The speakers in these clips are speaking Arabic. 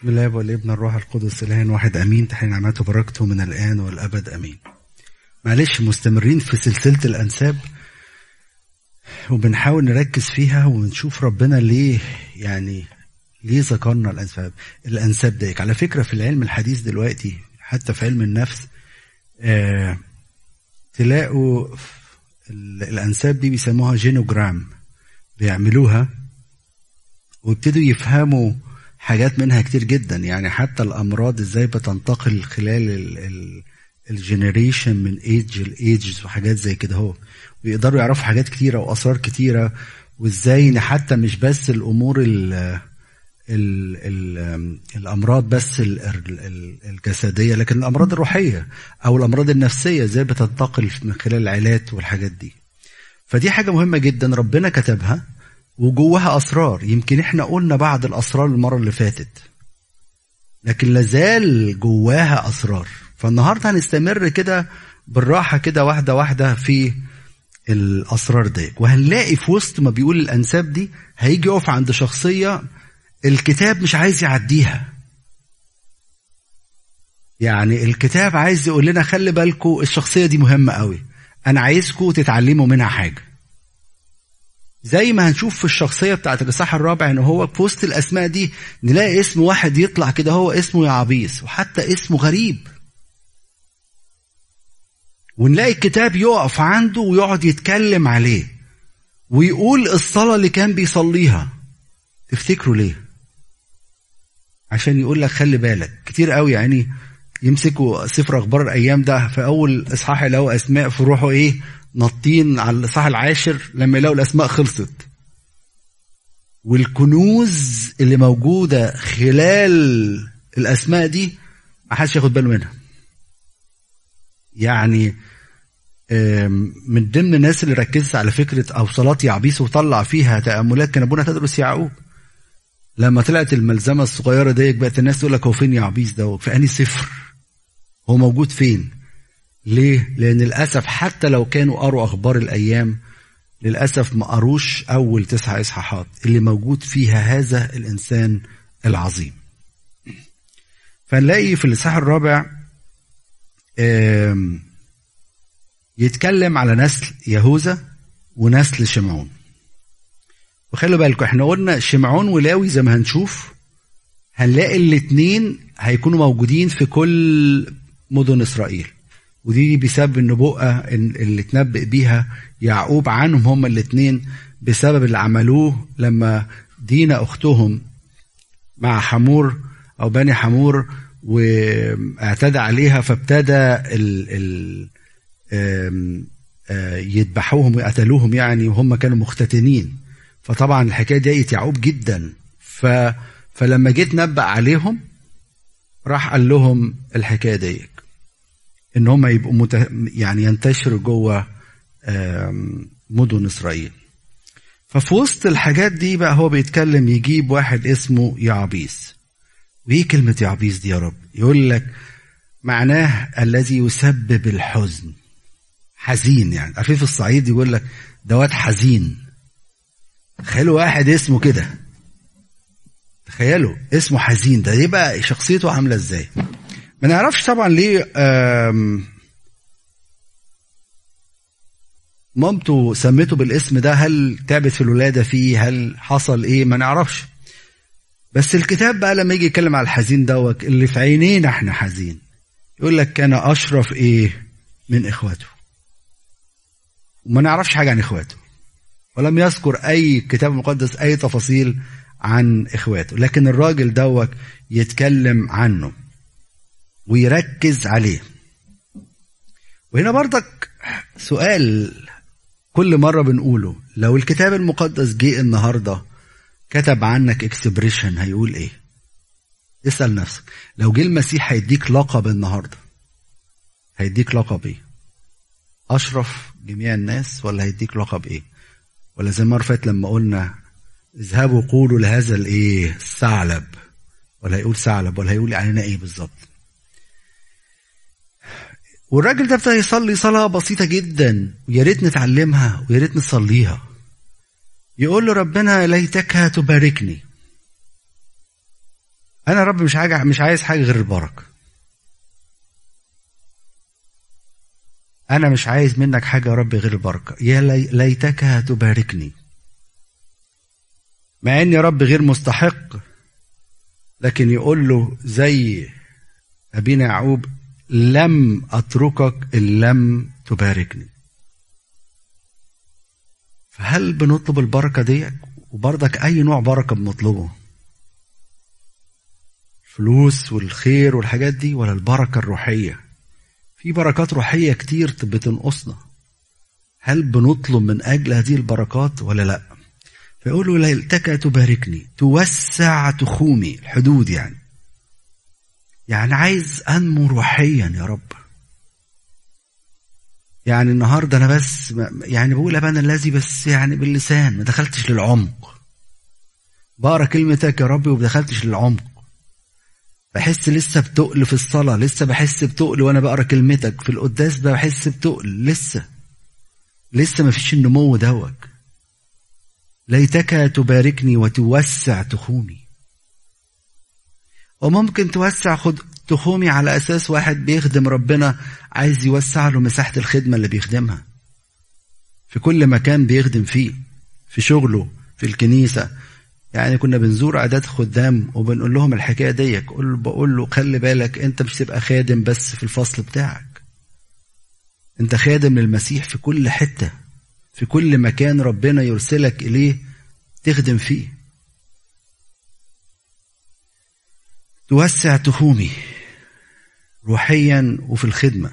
بسم الله والابن الروح القدس الان واحد أمين تحين نعمته وبركته من الآن والأبد أمين. معلش مستمرين في سلسلة الأنساب وبنحاول نركز فيها ونشوف ربنا ليه يعني ليه ذكرنا الأنساب الأنساب ديك. على فكرة في العلم الحديث دلوقتي حتى في علم النفس آه تلاقوا الأنساب دي بيسموها جينوجرام بيعملوها ويبتدوا يفهموا حاجات منها كتير جدا. يعني حتى الأمراض إزاي بتنتقل خلال ال generation من age ل age وحاجات زي كده هو. ويقدروا يعرفوا حاجات كتيرة واسرار كتيرة وإزاي حتى مش بس الأمور ال ال ال الأمراض بس ال ال الجسدية لكن الأمراض الروحية أو الأمراض النفسية إزاي بتنتقل من خلال العائلات والحاجات دي. فدي حاجة مهمة جدا ربنا كتبها. وجواها أسرار. يمكن إحنا قلنا بعض الأسرار المرة اللي فاتت. لكن لازال جواها أسرار. فالنهاردة هنستمر كده بالراحة كده واحدة واحدة في الأسرار دي. وهنلاقي في وسط ما بيقول الأنساب دي هيجي يقف عند شخصية الكتاب مش عايز يعديها. يعني الكتاب عايز يقول لنا خلي بالكم الشخصية دي مهمة قوي. أنا عايزكم تتعلموا منها حاجة. زي ما هنشوف في الشخصية بتاعت الإصحاح الرابع إن هو في وسط الأسماء دي نلاقي اسم واحد يطلع كده هو اسمه يعبيس وحتى اسمه غريب. ونلاقي الكتاب يقف عنده ويقعد يتكلم عليه ويقول الصلاة اللي كان بيصليها. تفتكروا ليه؟ عشان يقول لك خلي بالك كتير قوي يعني يمسكوا سفر أخبار الأيام ده في أول إصحاح يلاقوا أسماء في روحه إيه؟ نطين على الإصحاح العاشر لما يلاقوا الأسماء خلصت. والكنوز اللي موجودة خلال الأسماء دي ما حدش ياخد باله منها. يعني من ضمن الناس اللي ركزت على فكرة أو صلاه يعبيس وطلع فيها تأملات كان أبونا تدرس يعقوب. لما طلعت الملزمة الصغيرة ديك بقت الناس تقول لك هو فين يعبيس ده؟ في أنهي سفر؟ هو موجود فين؟ ليه؟ لأن للأسف حتى لو كانوا قروا أخبار الأيام للأسف ما قروش أول تسع إصحاحات اللي موجود فيها هذا الإنسان العظيم. فنلاقي في الإصحاح الرابع يتكلم على نسل يهوذا ونسل شمعون. وخلوا بالكم إحنا قلنا شمعون ولاوي زي ما هنشوف هنلاقي الاثنين هيكونوا موجودين في كل مدن إسرائيل. ودي بسبب النبوءة اللي اتنبأ بيها يعقوب عنهم هما الاثنين بسبب اللي عملوه لما دينا أختهم مع حمور أو بني حمور واعتدى عليها فابتدى ال ال يذبحوهم ويقتلوهم يعني وهم كانوا مختتنين. فطبعا الحكاية دي يعقوب جدا. ف فلما جيت نبأ عليهم راح قال لهم الحكاية دي. إن هم يبقوا مت... يعني ينتشروا جوه مدن إسرائيل. ففي وسط الحاجات دي بقى هو بيتكلم يجيب واحد اسمه يعبيس. وإيه كلمة يعبيس دي يا رب؟ يقول لك معناه الذي يسبب الحزن. حزين يعني. عارفين في الصعيد يقول لك دوات حزين. تخيلوا واحد اسمه كده. تخيلوا اسمه حزين. ده يبقى شخصيته عاملة إزاي؟ ما نعرفش طبعا ليه مامته سمته بالاسم ده هل تعبت في الولادة فيه هل حصل إيه؟ ما نعرفش. بس الكتاب بقى لما يجي يتكلم على الحزين دوت اللي في عينينا إحنا حزين. يقول لك كان أشرف إيه؟ من إخواته. وما نعرفش حاجة عن إخواته. ولم يذكر أي كتاب مقدس أي تفاصيل عن إخواته. لكن الراجل دوت يتكلم عنه. ويركز عليه. وهنا برضك سؤال كل مرة بنقوله لو الكتاب المقدس جه النهاردة كتب عنك expression هيقول إيه؟ اسأل نفسك لو جه المسيح هيديك لقب النهاردة؟ هيديك لقب إيه؟ أشرف جميع الناس ولا هيديك لقب إيه؟ ولا زي المره فاتت لما قلنا اذهبوا قولوا لهذا الإيه؟ الثعلب. ولا هيقول ثعلب ولا هيقول علينا إيه بالظبط؟ والراجل ده ابتدى يصلي صلاة بسيطة جدا ويا ريت نتعلمها ويا ريت نصليها. يقول له ربنا ليتك تباركني. أنا رب مش حاجة مش عايز حاجة غير البركة. أنا مش عايز منك حاجة يا رب غير البركة. يا لي ليتك تباركني. مع إني رب غير مستحق لكن يقول له زي أبينا يعقوب لم أتركك إن لم تباركني. فهل بنطلب البركة دي؟ وبرضك أي نوع بركة بنطلبه؟ الفلوس والخير والحاجات دي ولا البركة الروحية؟ في بركات روحية كتير بتنقصنا. هل بنطلب من أجل هذه البركات ولا لأ؟ فيقول له ليلتك تباركني توسع تخومي الحدود يعني. يعني عايز أنمو روحيا يا رب. يعني النهارده أنا بس يعني بقول ابانا الذي بس يعني باللسان ما دخلتش للعمق. بقرأ كلمتك يا رب وما دخلتش للعمق. بحس لسه بتقل في الصلاة لسه بحس بتقل وأنا بقرأ كلمتك في القداس بحس بتقل لسه. لسه ما فيش النمو دوت ليتك تباركني وتوسع تخومي وممكن توسع خد تخومي على أساس واحد بيخدم ربنا عايز يوسع له مساحة الخدمة اللي بيخدمها. في كل مكان بيخدم فيه في شغله في الكنيسة. يعني كنا بنزور عادات خدام وبنقول لهم الحكاية دي بقول له خلي بالك أنت مش تبقى خادم بس في الفصل بتاعك. أنت خادم للمسيح في كل حتة في كل مكان ربنا يرسلك إليه تخدم فيه. توسع تخومي روحيا وفي الخدمة.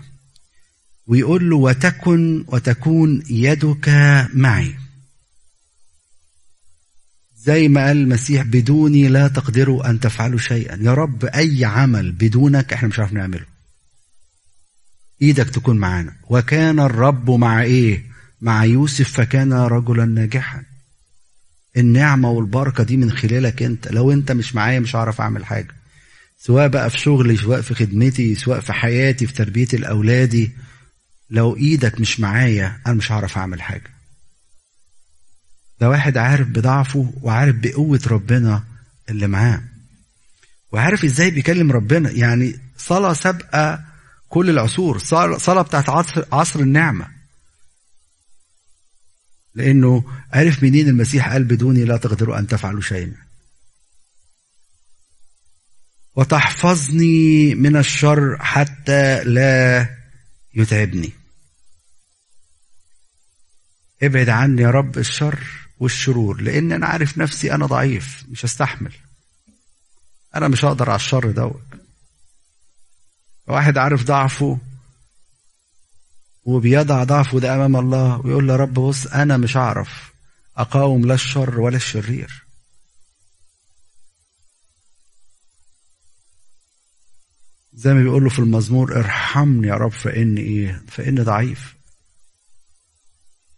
ويقول له وتكن وتكون يدك معي. زي ما قال المسيح بدوني لا تقدروا أن تفعلوا شيئا. يا رب أي عمل بدونك إحنا مش عارف نعمله. إيدك تكون معانا. وكان الرب مع إيه؟ مع يوسف فكان رجلا ناجحا. النعمة والبركة دي من خلالك أنت. لو أنت مش معايا مش هعرف أعمل حاجة. سواء بقى في شغلي سواء في خدمتي سواء في حياتي في تربية الأولادي لو إيدك مش معايا أنا مش هعرف أعمل حاجة. ده واحد عارف بضعفه وعارف بقوة ربنا اللي معاه. وعارف إزاي بيكلم ربنا. يعني صلاة سابقة كل العصور صلاة بتاعت عصر, عصر النعمة. لأنه عرف منين المسيح قال بدوني لا تقدروا أن تفعلوا شيئا. وتحفظني من الشر حتى لا يتعبني. ابعد عني يا رب الشر والشرور لأن أنا عارف نفسي أنا ضعيف مش هستحمل. أنا مش هقدر على الشر دوت. واحد عارف ضعفه وبيضع ضعفه ده أمام الله ويقول له رب بص أنا مش هعرف أقاوم لا الشر ولا الشرير. زي ما بيقول له في المزمور ارحمني يا رب فإني إيه؟ فإني ضعيف.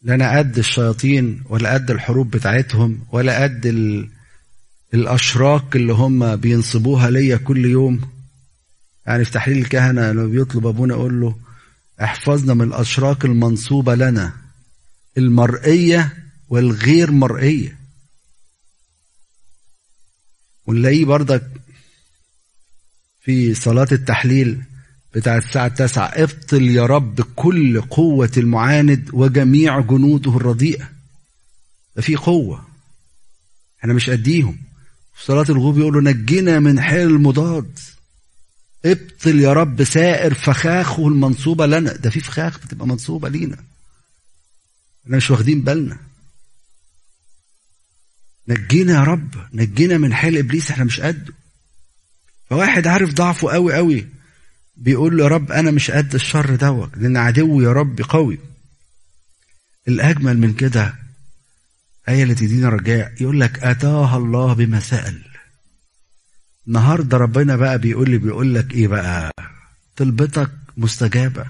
لا أنا قد الشياطين ولا قد الحروب بتاعتهم ولا قد ال... الأشراك اللي هم بينصبوها ليا كل يوم. يعني في تحليل الكهنة لما بيطلب أبونا يقول له احفظنا من الأشراك المنصوبة لنا المرئية والغير مرئية. ونلاقيه برضك في صلاة التحليل بتاع الساعة التاسعة. ابطل يا رب كل قوة المعاند وجميع جنوده الرديئة. ده في قوة. إحنا مش قديهم. في صلاة الغروب يقولوا نجينا من حيل المضاد. ابطل يا رب سائر فخاخه المنصوبة لنا. ده في فخاخ بتبقى منصوبة لينا. إحنا مش واخدين بالنا. نجينا يا رب. نجينا من حيل إبليس. إحنا مش قده. فواحد عارف ضعفه قوي قوي بيقول له يا رب أنا مش قد الشر دوت لأن عدوي يا رب قوي. الأجمل من كده آية اللي تدينا رجاء يقول لك أتاها الله بما سأل النهاردة ربنا بقى بيقول لي بيقول لك إيه بقى؟ طلبتك مستجابة.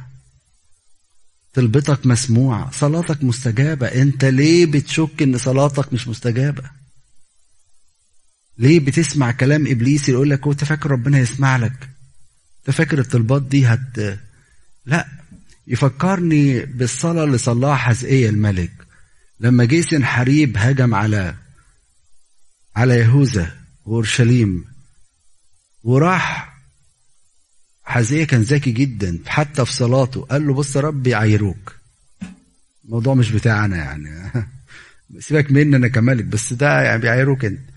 طلبتك مسموعة. صلاتك مستجابة. أنت ليه بتشك إن صلاتك مش مستجابة؟ ليه بتسمع كلام إبليس يقول لك أنت فاكر ربنا يسمع لك؟ أنت فاكر الطلبات دي هت؟ لا يفكرني بالصلاة اللي صلاها حزقية الملك. لما جه سنحريب هجم على على يهوذا وأورشليم وراح حزيه كان ذكي جدا حتى في صلاته. قال له بص يا رب يعيروك الموضوع مش بتاعنا يعني. سيبك مني أنا كملك بس ده يعني بيعيروك أنت.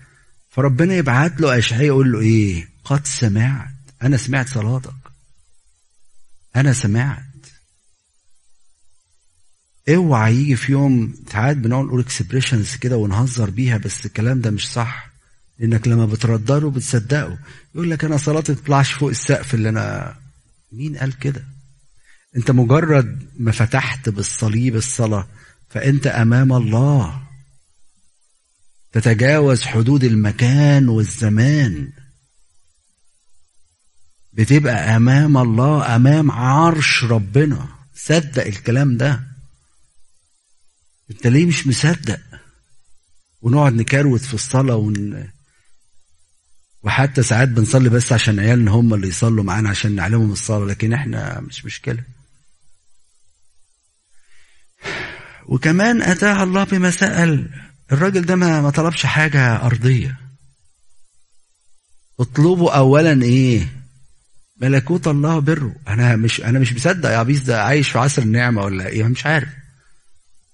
فربنا يبعت له اشعياء يقول له إيه؟ قد سمعت. أنا سمعت صلاتك. أنا سمعت. اوعى يجي في يوم ساعات بنقعد نقول اكسبريشنز كده ونهزر بيها بس الكلام ده مش صح. لأنك لما بتردره بتصدقه. يقول لك أنا صلاتي تطلعش فوق السقف اللي أنا مين قال كده؟ أنت مجرد ما فتحت بالصليب الصلاة فأنت أمام الله. تتجاوز حدود المكان والزمان. بتبقى أمام الله أمام عرش ربنا. صدق الكلام ده. انت ليه مش مصدق؟ ونقعد نكروت في الصلاة ون... وحتى ساعات بنصلي بس عشان عيالنا هم اللي يصلوا معانا عشان نعلمهم الصلاة لكن إحنا مش مشكلة. وكمان أتاها الله بما سال الراجل ده ما طلبش حاجة أرضية. اطلبوا اولا إيه؟ ملكوت الله بره. أنا مش أنا مش مصدق يا عبيس ده عايش في عصر النعمة ولا إيه؟ مش عارف.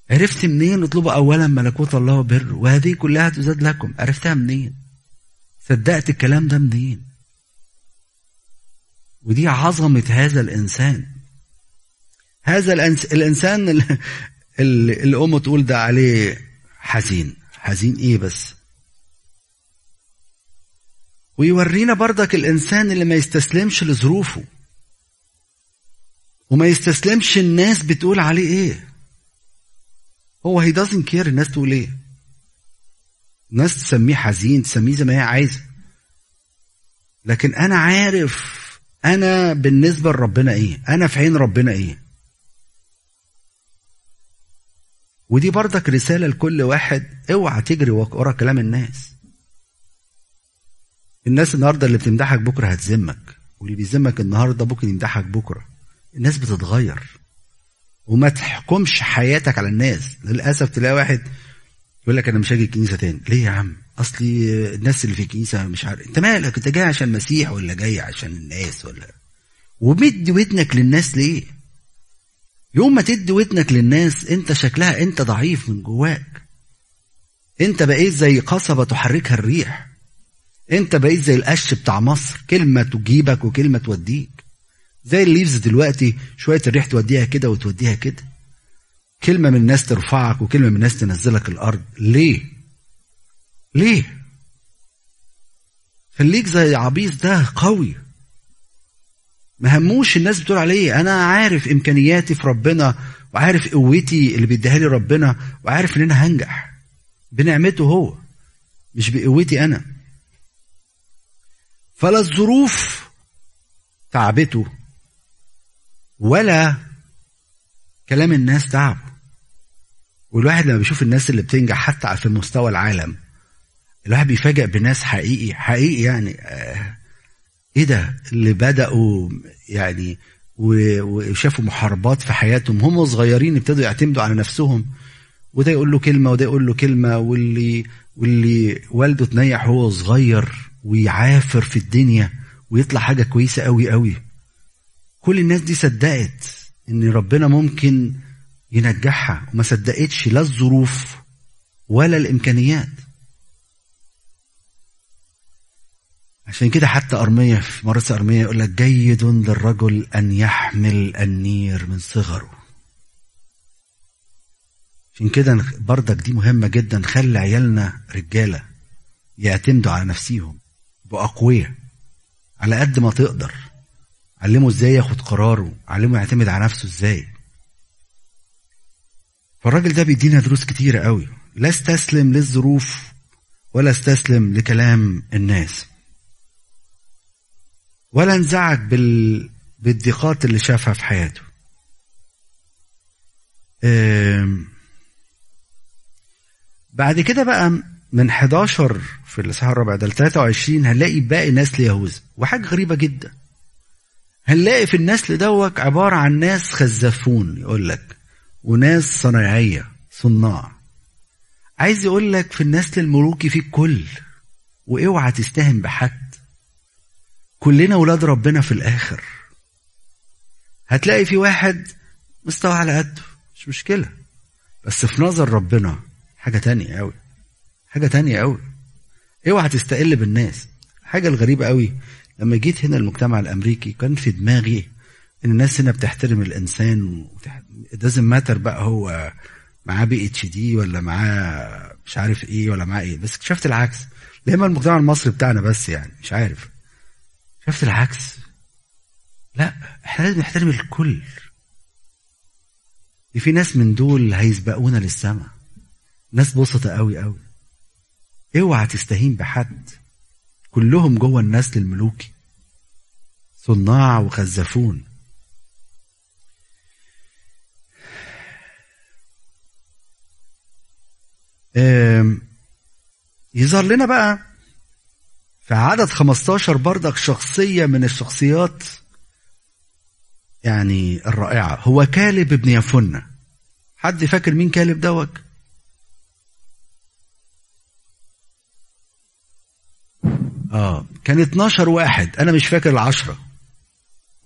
عرفت منين اطلبوا اولا ملكوت الله وبره وهذه كلها تزاد لكم. عرفتها منين؟ صدقت الكلام ده منين؟ ودي عظمة هذا الإنسان. هذا الإنسان اللي, اللي أمه تقول ده عليه حزين. حزين إيه بس؟ ويورينا برضك الإنسان اللي ما يستسلمش لظروفه. وما يستسلمش الناس بتقول عليه إيه. هو هي doesn't كير الناس تقول إيه. الناس تسميه حزين تسميه زي ما هي عايزة. لكن أنا عارف أنا بالنسبة لربنا إيه. أنا في عين ربنا إيه. ودي برضك رسالة لكل واحد اوعى تجري ورا كلام الناس. الناس النهارده اللي بتمدحك بكرة هتذمك واللي بيذمك النهارده ممكن يمدحك بكرة. الناس بتتغير. وما تحكمش حياتك على الناس. للأسف تلاقي واحد يقول لك أنا مش هاجي الكنيسة تاني. ليه يا عم؟ اصلي الناس اللي في الكنيسة مش عارف أنت مالك؟ أنت جاي عشان المسيح ولا جاي عشان الناس ولا؟ ومد ودنك للناس ليه؟ يوم ما تدي ودنك للناس انت شكلها انت ضعيف من جواك. انت بقيت زي قصبة تحركها الريح. انت بقيت زي القش بتاع مصر كلمة تجيبك وكلمة توديك. زي الليفز دلوقتي شوية الريح توديها كده وتوديها كده. كلمة من الناس ترفعك وكلمة من الناس تنزلك الأرض. ليه؟ ليه؟ خليك زي عبيس ده قوي. ما هموش الناس بتقول عليه أنا عارف إمكانياتي في ربنا وعارف قوتي اللي بيديها لي ربنا وعارف إن أنا هنجح بنعمته هو مش بقوتي أنا. فلا الظروف تعبته ولا كلام الناس تعب. والواحد لما بيشوف الناس اللي بتنجح حتى في مستوى العالم الواحد بيفاجئ بناس حقيقي حقيقي يعني آه إيه ده؟ اللي بدأوا يعني وشافوا محاربات في حياتهم. هم صغيرين ابتدوا يعتمدوا على نفسهم. وده يقول له كلمة وده يقول له كلمة. واللي واللي والده تنيح وهو صغير ويعافر في الدنيا ويطلع حاجة كويسة قوي قوي كل الناس دي صدقت إن ربنا ممكن ينجحها. وما صدقتش لا الظروف ولا الإمكانيات. عشان كده حتى أرمية في مرسى أرمية يقول لك جيد للرجل أن يحمل النير من صغره. عشان كده بردك دي مهمة جدا. خلي عيالنا رجالة يعتمدوا على نفسيهم بأقوياء على قد ما تقدر. علمه إزاي ياخد قراره علمه يعتمد على نفسه إزاي. فالراجل ده بيدينا دروس كتيرة قوي. لا استسلم للظروف ولا استسلم لكلام الناس. ولا انزعج بال... بالضيقات اللي شافها في حياته. بعد كده بقى من 11 في الإصحاح الرابع ده ل 23 هنلاقي باقي نسل يهوذا وحاجة غريبة جدا. هنلاقي في النسل دوت عبارة عن ناس خزافون يقول لك وناس صنايعية صناع. عايز يقول لك في النسل الملوكي في الكل وأوعى تستهن بحد. كلنا ولاد ربنا في الآخر. هتلاقي في واحد مستوى على قده مش مشكلة. بس في نظر ربنا حاجة تانية قوي حاجة تانية قوي اوعى تستقل بالناس. حاجة الغريبة قوي لما جيت هنا المجتمع الأمريكي كان في دماغي إن الناس هنا بتحترم الإنسان دازم ماتر بقى هو معاه بي اتش دي ولا معاه مش عارف إيه ولا معاه إيه. بس اكتشفت العكس. لما المجتمع المصري بتاعنا بس يعني مش عارف. شفت العكس. لا إحنا لازم نحترم الكل. في ناس من دول هيسبقونا للسماء. ناس بسطة قوي قوي. اوعى تستهين بحد. كلهم جوه النسل الملوكي. صناع وخزفون. يظهر لنا بقى في عدد 15 بردك شخصية من الشخصيات يعني الرائعة. هو كالب ابن يفنة حد فاكر مين كالب دوت آه كان 12 واحد. أنا مش فاكر العشرة.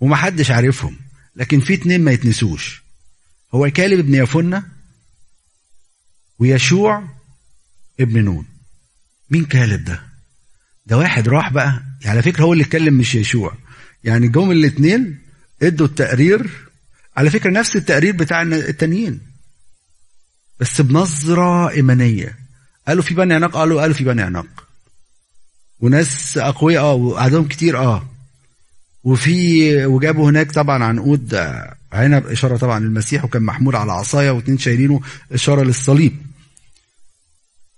ومحدش عارفهم. لكن في اتنين ما يتنسوش. هو كالب ابن يفنة ويشوع ابن نون. مين كالب ده؟ ده واحد راح بقى. يعني على فكرة هو اللي اتكلم مش يشوع. يعني جم الاتنين ادوا التقرير. على فكرة نفس التقرير بتاع التانيين. بس بنظرة إيمانية. قالوا في بني عناق؟ قالوا قالوا في بني عناق. وناس أقوياء آه وعددهم كتير آه. وفي وجابوا هناك طبعا عنقود عنب إشارة طبعا للمسيح وكان محمول على عصاية واتنين شايلينه إشارة للصليب.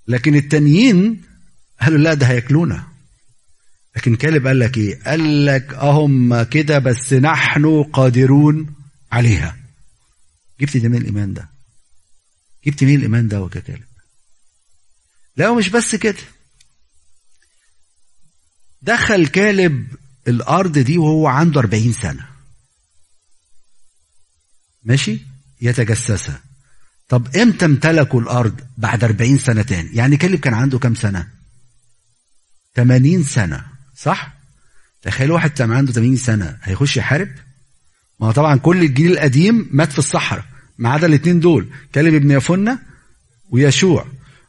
لكن التانيين قالوا لا ده هياكلونا. لكن كالب قال لك إيه؟ قال لك أهم كده بس نحن قادرون عليها. جبت ده من الإيمان ده. جبت مين الإيمان ده ككالب لا مش بس كده. دخل كالب الأرض دي وهو عنده 40 سنة. ماشي؟ يتجسسها طب إمتى امتلكوا الأرض بعد 40 سنة تاني؟ يعني كالب كان عنده كام سنة؟ 80 سنة. صح؟ تخيل واحد عنده 80 سنة هيخش يحارب؟ ما هو طبعا كل الجيل القديم مات في الصحراء ما عدا الاثنين دول كالب ابن يفنة ويشوع.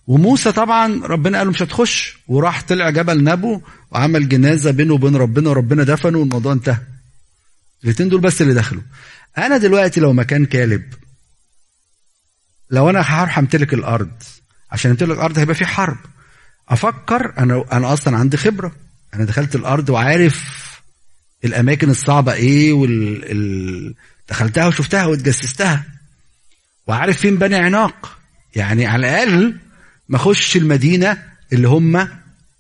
وموسى طبعا ربنا قال له مش هتخش وراح طلع جبل نبو وعمل جنازة بينه وبين ربنا وربنا دفنه والموضوع انتهى. الاثنين دول بس اللي دخلوا. أنا دلوقتي لو مكان كالب لو أنا هروح أمتلك الأرض عشان أمتلك الأرض هيبقى في حرب. أفكر أنا أنا أصلا عندي خبرة. أنا دخلت الأرض وعارف الاماكن الصعبة إيه وال ال... دخلتها وشفتها واتجسستها. وعارف فين بني عناق. يعني على الاقل ما اخش المدينة اللي هم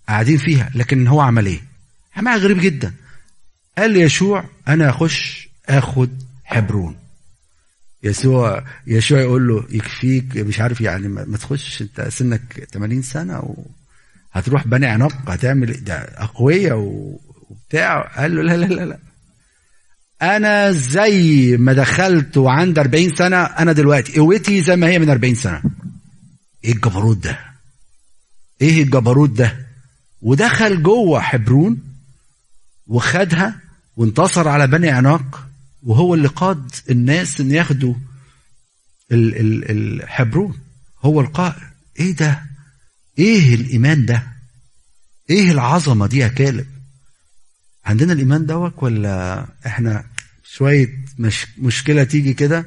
قاعدين فيها. لكن هو عمل إيه؟ عمل غريب جدا. قال يشوع أنا أخش آخد حبرون. يسوع يشوع يقول له يكفيك. مش عارف يعني ما تخش أنت سنك 80 سنة و... هتروح بني عناق هتعمل ده أقوياء وبتاع. قال له لا لا لا لا. أنا زي ما دخلت وعندي 40 سنة أنا دلوقتي قوتي زي ما هي من 40 سنة. إيه الجبروت ده؟ إيه الجبروت ده؟ ودخل جوه حبرون وخدها وانتصر على بني عناق وهو اللي قاد الناس إن ياخدوا الحبرون. هو القائد. إيه ده؟ إيه الإيمان ده؟ إيه العظمة دي يا كالب؟ عندنا الإيمان دوك ولا إحنا شوية مش مشكلة تيجي كده؟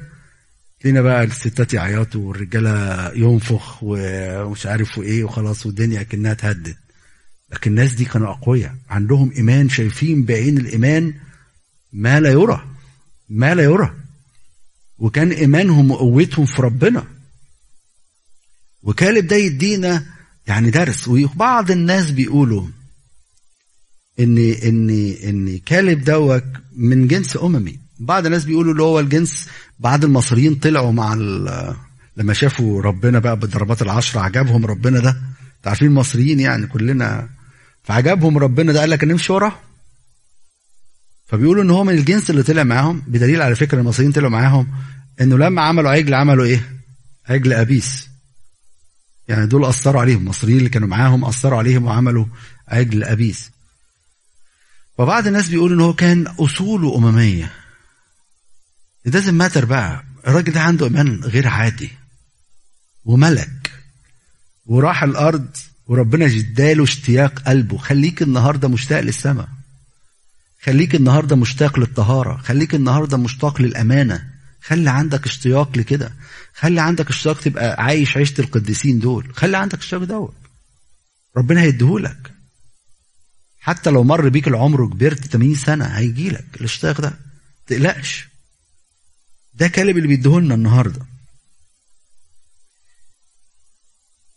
تلاقينا بقى الستات يعيطوا والرجالة ينفخ ومش عارف وإيه وخلاص والدنيا كأنها اتهدت. لكن الناس دي كانوا أقوياء. عندهم إيمان شايفين بعين الإيمان ما لا يرى. ما لا يرى. وكان إيمانهم وقوتهم في ربنا. وكالب ده يدينا يعني درس. وبعض الناس بيقولوا إن إن إن كالب دوت من جنس أممي. بعض الناس بيقولوا اللي هو الجنس بعض المصريين طلعوا مع لما شافوا ربنا بقى بالضربات العشرة عجبهم ربنا ده. عارفين المصريين يعني كلنا. فعجبهم ربنا ده قال لك نمشي وراه. فبيقولوا إن هو من الجنس اللي طلع معاهم. بدليل على فكرة المصريين طلعوا معاهم إنه لما عملوا عجل عملوا إيه؟ عجل أبيس. يعني دول أثروا عليهم المصريين اللي كانوا معاهم أثروا عليهم وعملوا عجل أبيس. فبعض الناس بيقولوا إن هو كان أصوله أممية. It doesn't matter بقى الراجل ده عنده ايمان غير عادي. وملك. وراح الأرض وربنا اداله اشتياق قلبه. خليك النهارده مشتاق للسماء. خليك النهارده مشتاق للطهارة. خليك النهارده مشتاق للأمانة. خلي عندك اشتياق لكده. خلي عندك اشتياق تبقى عايش عيشة القديسين دول. خلي عندك اشتياق دوت. ربنا هيديهولك حتى لو مر بيك العمر وكبرت 80 سنة هيجيلك الاشتياق ده. تقلقش. ده كلب اللي بيديهولنا النهارده.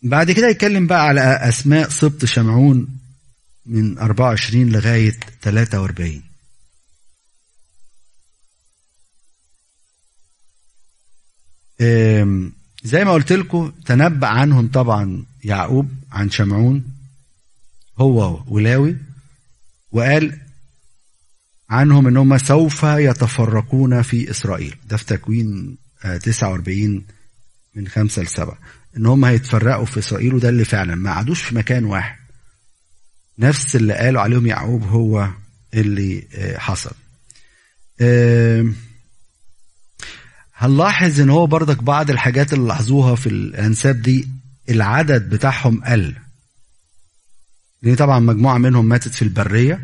بعد كده يتكلم بقى على أسماء سبط شمعون من 24 لغاية 43 زي ما قلت لكم تنبأ عنهم طبعا يعقوب عن شمعون هو ولاوي وقال عنهم إن هم سوف يتفرقون في إسرائيل. ده في تكوين 49 من 5 ل 7 إن هم هيتفرقوا في إسرائيل وده اللي فعلا ما قعدوش في مكان واحد. نفس اللي قالوا عليهم يعقوب هو اللي حصل. هنلاحظ إن هو برضك بعض الحاجات اللي لاحظوها في الإنساب دي العدد بتاعهم قل. لأن طبعا مجموعة منهم ماتت في البرية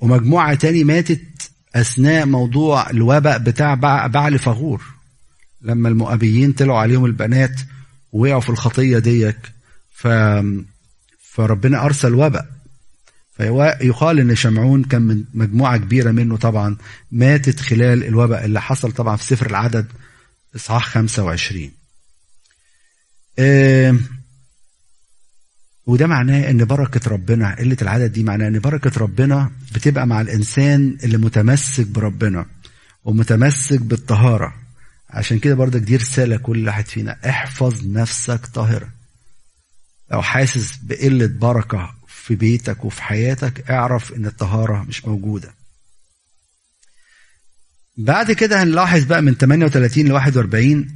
ومجموعة تاني ماتت أثناء موضوع الوباء بتاع بعل فغور. لما المؤابيين طلعوا عليهم البنات ووقعوا في الخطية ديك ف فربنا أرسل وباء. فيقال إن شمعون كان من مجموعة كبيرة منه طبعا ماتت خلال الوباء اللي حصل طبعا في سفر العدد اصحاح 25 آه وده معناه إن بركة ربنا قلة العدد دي معناه إن بركة ربنا بتبقى مع الإنسان اللي متمسك بربنا ومتمسك بالطهارة. عشان كده برضك دي رسالة كل واحد فينا احفظ نفسك طاهرة. لو حاسس بقلة بركة في بيتك وفي حياتك اعرف إن الطهارة مش موجودة. بعد كده هنلاحظ بقى من 38 ل 41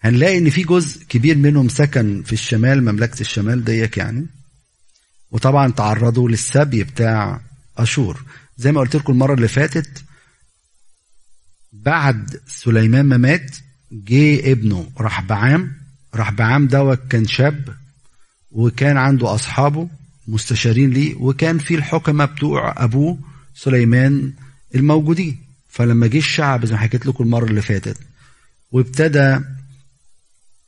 هنلاقي إن في جزء كبير منهم سكن في الشمال مملكة الشمال ديك يعني. وطبعا تعرضوا للسبي بتاع أشور. زي ما قلت لكم المرة اللي فاتت بعد سليمان ما مات جه ابنه رحبعام. رحبعام دوت كان شاب وكان عنده أصحابه مستشارين ليه وكان في الحكماء بتوع أبوه سليمان الموجودين. فلما جه الشعب زي ما حكيت لكم المرة اللي فاتت وابتدى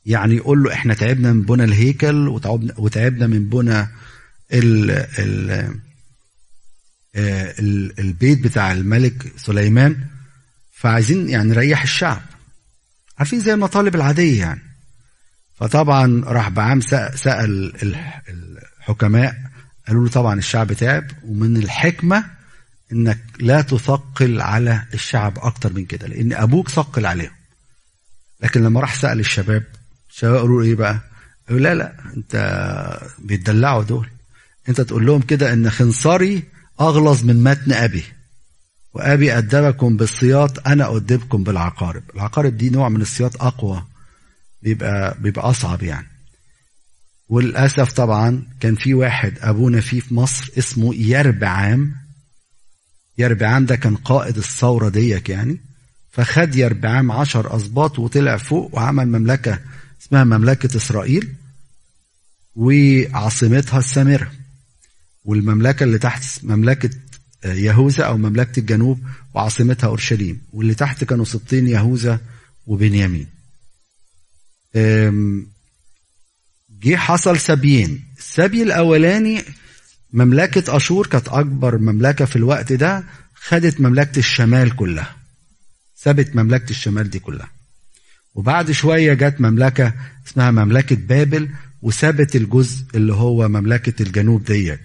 يعني يقول له إحنا تعبنا من بنى الهيكل وتعبنا من بنى ال ال ال البيت بتاع الملك سليمان. فعايزين يعني نريح الشعب. عارفين زي المطالب العادية يعني. فطبعا راح بعام سأل الحكماء قالوا له طبعا الشعب تعب ومن الحكمة إنك لا تثقل على الشعب أكتر من كده لأن أبوك ثقل عليهم. لكن لما راح سأل الشباب الشباب قالوا إيه بقى؟ قالوا لا لا أنت بيتدلعوا دول. أنت تقول لهم كده إن خنصري أغلظ من متن أبي وأبي أدبكم بالسياط أنا ادبكم بالعقارب. العقارب دي نوع من السياط أقوى بيبقى بيبقى أصعب يعني. وللاسف طبعا كان في واحد أبونا فيه في مصر اسمه يربعام. يربعام ده كان قائد الثورة ديك يعني. فخد يربعام عشر أسباط وطلع فوق وعمل مملكة اسمها مملكة إسرائيل وعاصمتها السامرة. والمملكة اللي تحت مملكة يهوذا أو مملكة الجنوب وعاصمتها أورشليم. واللي تحت كانوا سبطين يهوذا وبنيامين. جه حصل سبيين. السبي الأولاني مملكة أشور كانت أكبر مملكة في الوقت ده خدت مملكة الشمال كلها سابت مملكة الشمال دي كلها. وبعد شوية جت مملكة اسمها مملكة بابل وسابت الجزء اللي هو مملكة الجنوب ديك.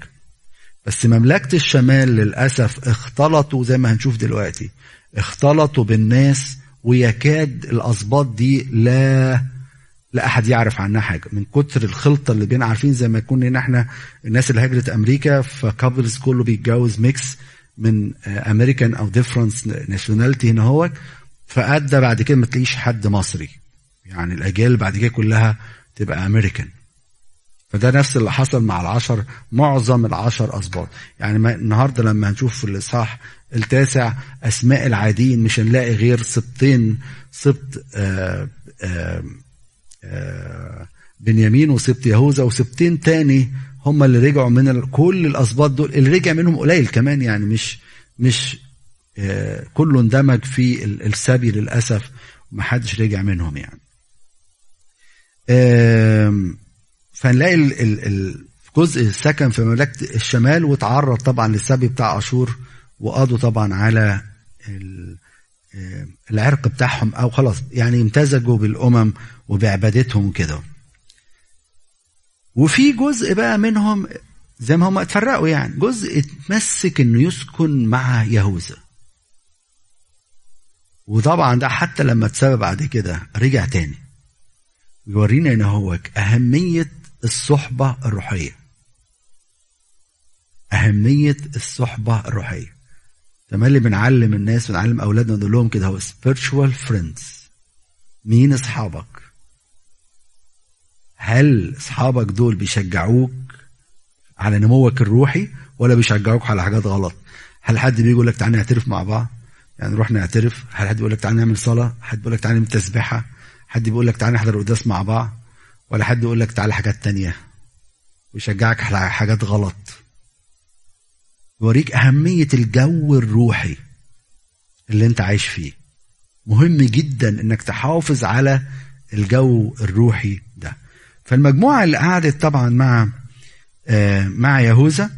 بس مملكة الشمال للأسف اختلطوا زي ما هنشوف دلوقتي اختلطوا بالناس ويكاد الأسباط دي لا لا أحد يعرف عنها حاجة. من كتر الخلطة اللي بين عارفين زي ما يكون هنا إحنا الناس اللي هاجرت أمريكا ف couples كله بيتجوز mix من امريكان أو different nationality هنا هو. فأدى بعد كده ما تلاقيش حد مصري. يعني الأجيال بعد كده كلها تبقى امريكان فده نفس اللي حصل مع العشر معظم العشر اسباط يعني النهارده لما هنشوف في الإصحاح التاسع أسماء العاديين مش هنلاقي غير سبطين سبط آآ آآ آآ بنيامين وسبط يهوذا وسبطين تاني هم اللي رجعوا من كل الأسباط دول. اللي رجع منهم قليل كمان يعني مش مش كله اندمج في السبي للأسف ومحدش رجع منهم يعني. فنلاقي الجزء السكن في مملكة الشمال وتعرض طبعا للسبي بتاع أشور وقضوا طبعا على العرق بتاعهم أو خلاص يعني امتزجوا بالأمم وبعبادتهم كده وفي جزء بقى منهم زي ما هم اتفرقوا يعني جزء اتمسك إنه يسكن مع يهوذا. وطبعا ده حتى لما اتسبب بعد كده رجع تاني. يورينا إن هو أهمية الصحبة الروحية. أهمية الصحبة الروحية. تملي بنعلم الناس بنعلم أولادنا نقول لهم كده هو spiritual friends. مين أصحابك؟ هل أصحابك دول بيشجعوك على نموك الروحي ولا بيشجعوك على حاجات غلط؟ هل حد بيجي يقول لك تعالى نعترف مع بعض؟ يعني نروح نعترف. هل حد بيقول لك تعالى نعمل صلاة؟ حد بيقول لك تعالى نعمل تسبيحة؟ حد بيقول لك تعالى نحضر القداس مع بعض؟ ولا حد يقول لك تعالى حاجات تانية؟ ويشجعك على حاجات غلط. يوريك أهمية الجو الروحي اللي أنت عايش فيه. مهم جدا إنك تحافظ على الجو الروحي ده. فالمجموعة اللي قعدت طبعا مع آه مع يهوذا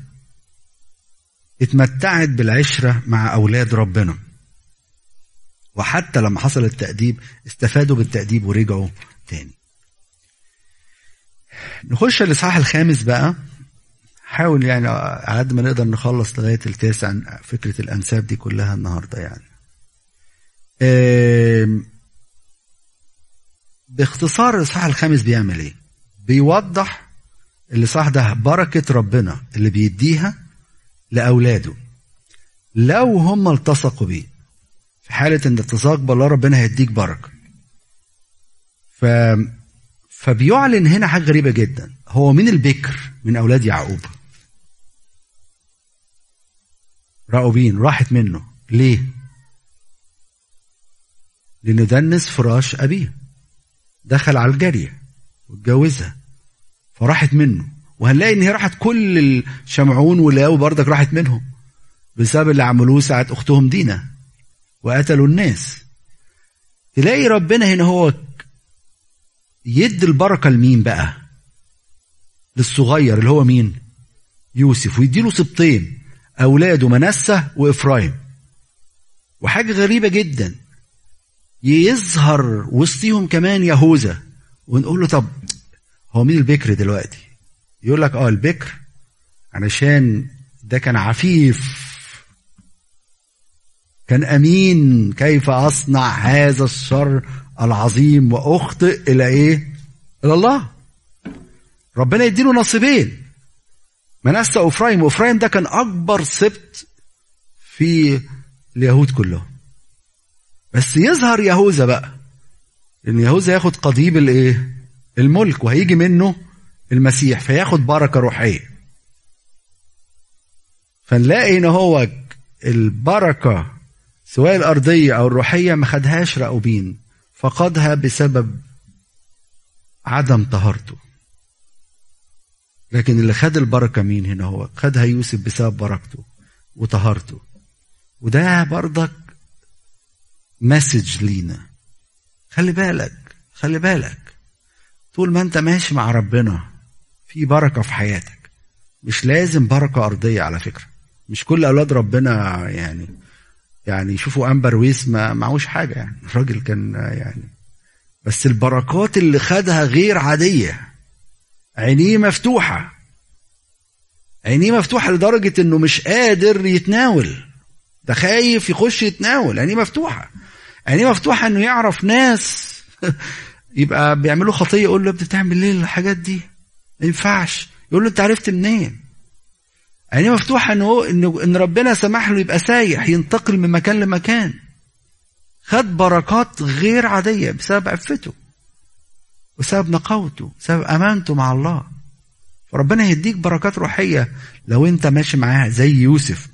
اتمتعت بالعشرة مع أولاد ربنا. وحتى لما حصل التأديب استفادوا بالتأديب ورجعوا تاني. نخش الإصحاح الخامس بقى. حاول يعني على قد ما نقدر نخلص لغاية التاسع فكرة الأنساب دي كلها النهاردة يعني. باختصار الإصحاح الخامس بيعمل إيه؟ بيوضح الإصحاح ده بركة ربنا اللي بيديها لأولاده. لو هم التصقوا بيه في حالة إن التصاق بالله ربنا هيديك بركة. ف فبيعلن هنا حاجة غريبة جدا. هو مين البكر من أولاد يعقوب. راؤوبين راحت منه. ليه؟ لأنه دنس فراش أبيه. دخل على الجارية واتجوزها. فراحت منه. وهنلاقي إن هي راحت كل الشمعون ولاوي بردك راحت منهم. بسبب اللي عملوه ساعة أختهم دينا. وقتلوا الناس. تلاقي ربنا هنا هو يدي البركة لمين بقى؟ للصغير اللي هو مين؟ يوسف. ويديله سبطين أولاده منسة وإفرايم. وحاجة غريبة جدا. يظهر وسطيهم كمان يهوذا. ونقول له طب هو مين البكر دلوقتي؟ يقول لك آه البكر. علشان ده كان عفيف. كان أمين. كيف أصنع هذا الشر العظيم وأخطئ إلى إيه؟ إلى الله. ربنا يديله نصيبين. منسى وافرايم وافرايم ده كان أكبر سبت في اليهود كلهم بس يظهر يهوذا بقى إن يهوذا ياخد قضيب الايه الملك وهيجي منه المسيح فياخد بركة روحية. فنلاقي إن هو البركة سواء الأرضية أو الروحية ما خدهاش راؤوبين فقدها بسبب عدم طهارته لكن اللي خد البركة مين هنا هو؟ خدها يوسف بسبب بركته وطهارته وده برضك مسج لينا. خلي بالك خلي بالك. طول ما انت ماشي مع ربنا في بركة في حياتك. مش لازم بركة أرضية على فكرة. مش كل أولاد ربنا يعني يعني شوفوا أنبر ويس ما معهوش حاجة يعني. الراجل كان يعني بس البركات اللي خدها غير عادية. عينيه مفتوحة. عينيه مفتوحة لدرجة إنه مش قادر يتناول. ده خايف يخش يتناول. عينيه مفتوحة. عينيه مفتوحة إنه يعرف ناس. يبقى بيعملوا خطية يقول له بتعمل ليه الحاجات دي؟ ما ينفعش. يقول له أنت عرفت منين؟ عينيه مفتوحة انه إن ربنا سمح له يبقى سايح ينتقل من مكان لمكان. خد بركات غير عادية بسبب عفته. بسبب نقاوته بسبب أمانته مع الله. فربنا هيديك بركات روحية لو أنت ماشي معاها زي يوسف.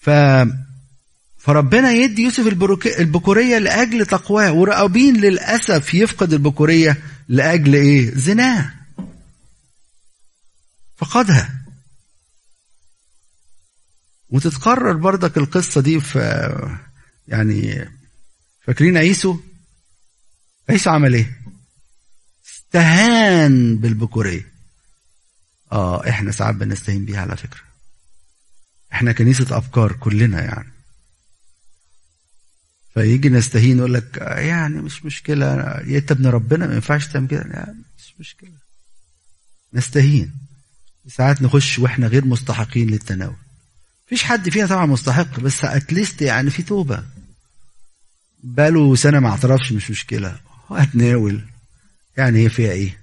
ف فربنا يدي يوسف البكورية لأجل تقواه ورأبين للأسف يفقد البكورية لأجل إيه؟ زناه. فقدها. وتتكرر بردك القصة دي في يعني فاكرين عيسو؟ عيسو عمل إيه؟ استهان بالبكورية آه إحنا ساعات بنستهين بيها على فكرة. إحنا كنيسة أفكار كلنا يعني. فيجي نستهين يقول لك يعني مش مشكلة يا إنت ابن ربنا ما ينفعش تعمل كده. يعني مش مشكلة. نستهين. ساعات نخش وإحنا غير مستحقين للتناول. فيش حد فينا طبعا مستحق بس اتليست يعني في توبة. بقاله سنة ما اعترفش مش مشكلة. هتناول يعني هي فيها إيه؟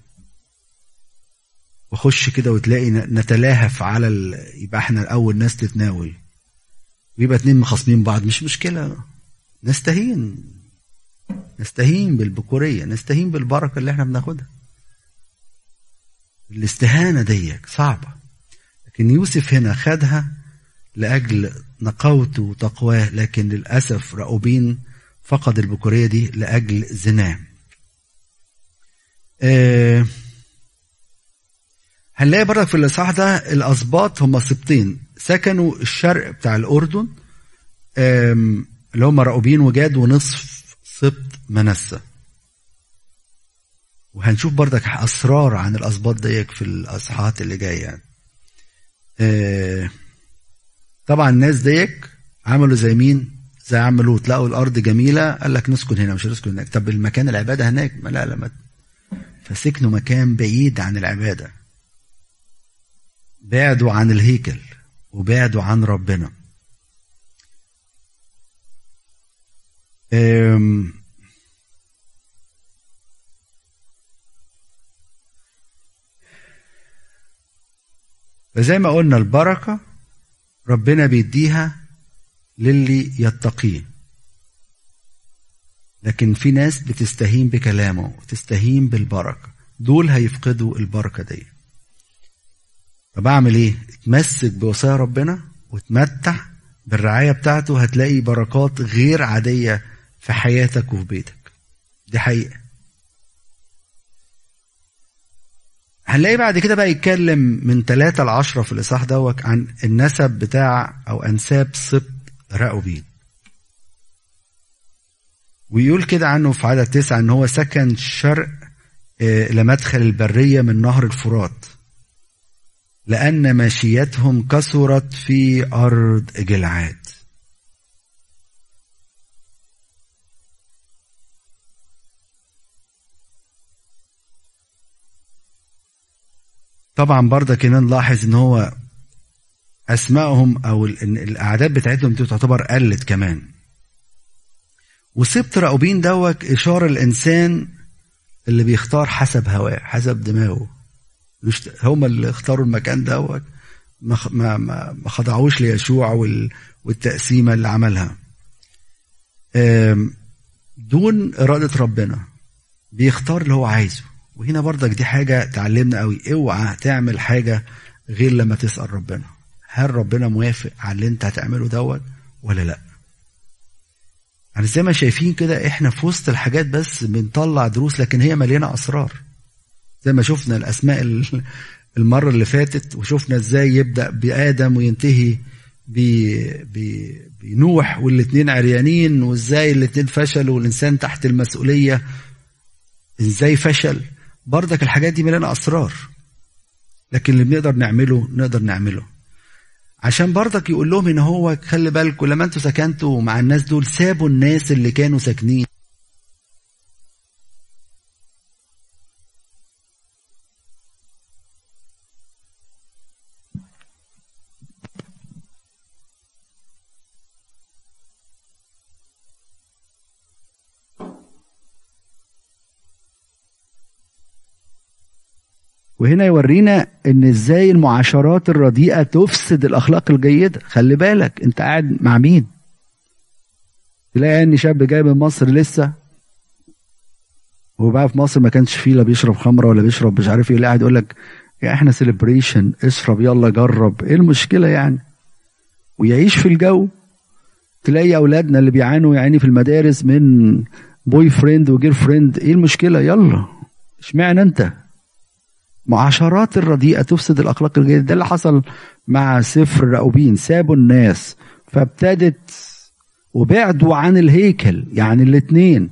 وخش كده وتلاقي نتلاهف على ال... يبقى إحنا اول ناس تتناول. ويبقى اتنين مخاصمين بعض مش مشكلة. نستهين. نستهين بالبكورية. نستهين بالبركة اللي إحنا بناخدها. الاستهانة ديك صعبة. لكن يوسف هنا خدها لأجل نقاوته وتقواه. لكن للأسف رأوبين فقد البكورية دي لأجل زناه أه هنلاقي برضك في الإصحاح ده الأسباط هم سبطين. سكنوا الشرق بتاع الأردن اللي هم رأوبين وجاد ونصف سبط منسى وهنشوف بردك أسرار عن الأسباط ديك في الأصحاحات اللي جاية يعني. أه طبعا الناس ديك عملوا زي مين؟ زي عملوا تلاقوا الأرض جميلة قال لك نسكن هنا مش هنسكن هناك. طب المكان العبادة هناك؟ ما لا لا فسكنوا مكان بعيد عن العبادة. بعدوا عن الهيكل وبعدوا عن ربنا. فزي ما قلنا البركة ربنا بيديها للي يتقيه لكن في ناس بتستهين بكلامه وتستهين بالبركة. دول هيفقدوا البركة دي. طب أعمل إيه؟ اتمسك بوصايا ربنا وتمتع بالرعاية بتاعته هتلاقي بركات غير عادية في حياتك وفي بيتك. دي حقيقة. هنلاقي بعد كده بقى يتكلم من ثلاثة لعشرة في الإصحاح دوت عن النسب بتاع أو أنساب سبط رأوبين ويقول كده عنه في عدد تسعة إن هو سكن شرق لمدخل البرية من نهر الفرات لأن ماشيتهم كثرت في أرض جلعاد. طبعا برضه كمان نلاحظ إن هو أسمائهم أو الأعداد بتاعتهم تعتبر قلت كمان. وسبت راؤوبين دوت إشارة الإنسان اللي بيختار حسب هواه حسب دماغه. مش هم اللي اختاروا المكان دوت ما ما ما خضعوش ليشوع والتقسيمة اللي عملها. دون إرادة ربنا بيختار اللي هو عايزه. وهنا برضك دي حاجة تعلمنا قوي. اوعى تعمل حاجة غير لما تسأل ربنا. هل ربنا موافق على اللي انت هتعمله دوت ولا لأ؟ يعني زي ما شايفين كده إحنا في وسط الحاجات بس بنطلع دروس لكن هي مليانة أسرار. زي ما شفنا الأسماء المرة اللي فاتت وشفنا إزاي يبدأ بآدم وينتهي بنوح والاتنين عريانين وإزاي الاتنين فشلوا والإنسان تحت المسؤولية. إزاي فشل؟ بردك الحاجات دي مليانة أسرار. لكن اللي بنقدر نعمله نقدر نعمله. عشان بردك يقول لهم إن هو خلي بالكم لما أنتوا سكنتوا مع الناس دول سابوا الناس اللي كانوا ساكنين. وهنا يورينا إن إزاي المعاشرات الرديئة تفسد الأخلاق الجيدة. خلي بالك أنت قاعد مع مين؟ تلاقي ان شاب جاي من مصر لسه. وبقى في مصر ما كانش فيه لا بيشرب خمرة ولا بيشرب مش عارف إيه. قاعد يقول لك يعني إحنا سيلبريشن اشرب يلا جرب. إيه المشكلة يعني؟ ويعيش في الجو. تلاقي أولادنا اللي بيعانوا يعني في المدارس من boyfriend و girlfriend إيه المشكلة؟ يلا اشمعنى أنت؟ المعاشرات الرديئة تفسد الأخلاق الجيدة. ده اللي حصل مع سبط رأوبين سابوا الناس فابتدت وبعدوا عن الهيكل يعني الاثنين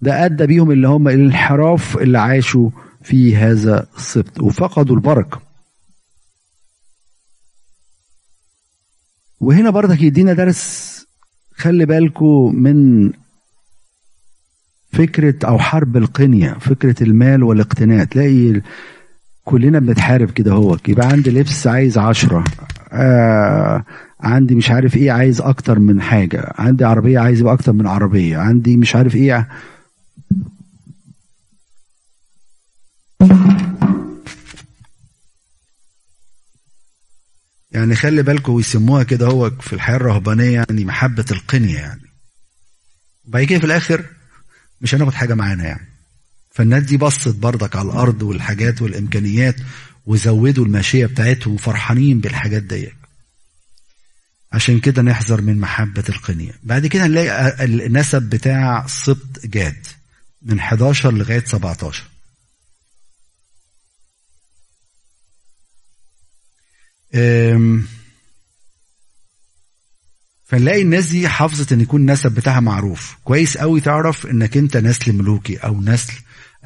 ده أدى بيهم اللي هم الانحراف اللي عاشوا في هذا السبط وفقدوا البركة. وهنا برضك يدينا درس خلي بالكم من فكرة أو حرب القنية فكرة المال والاقتناء تلاقي كلنا بنتحارب كده هو. يبقى عندي لبس عايز عشرة. آه عندي مش عارف إيه عايز أكتر من حاجة. عندي عربية عايز يبقى أكتر من عربية. عندي مش عارف إيه يعني خلي بالكم ويسموها كده هو في الحياة الرهبانية يعني محبة القنية يعني. وبعد كده في الآخر مش هناخد حاجة معانا يعني. فالناس دي بصت بردك على الأرض والحاجات والإمكانيات وزودوا الماشية بتاعتهم فرحانين بالحاجات ديت عشان كده نحذر من محبة القنية بعد كده نلاقي النسب بتاع سبط جاد من 11 لغاية 17 فنلاقي الناس دي حافظت إن يكون النسب بتاعها معروف. كويس قوي تعرف إنك أنت نسل ملوكي أو نسل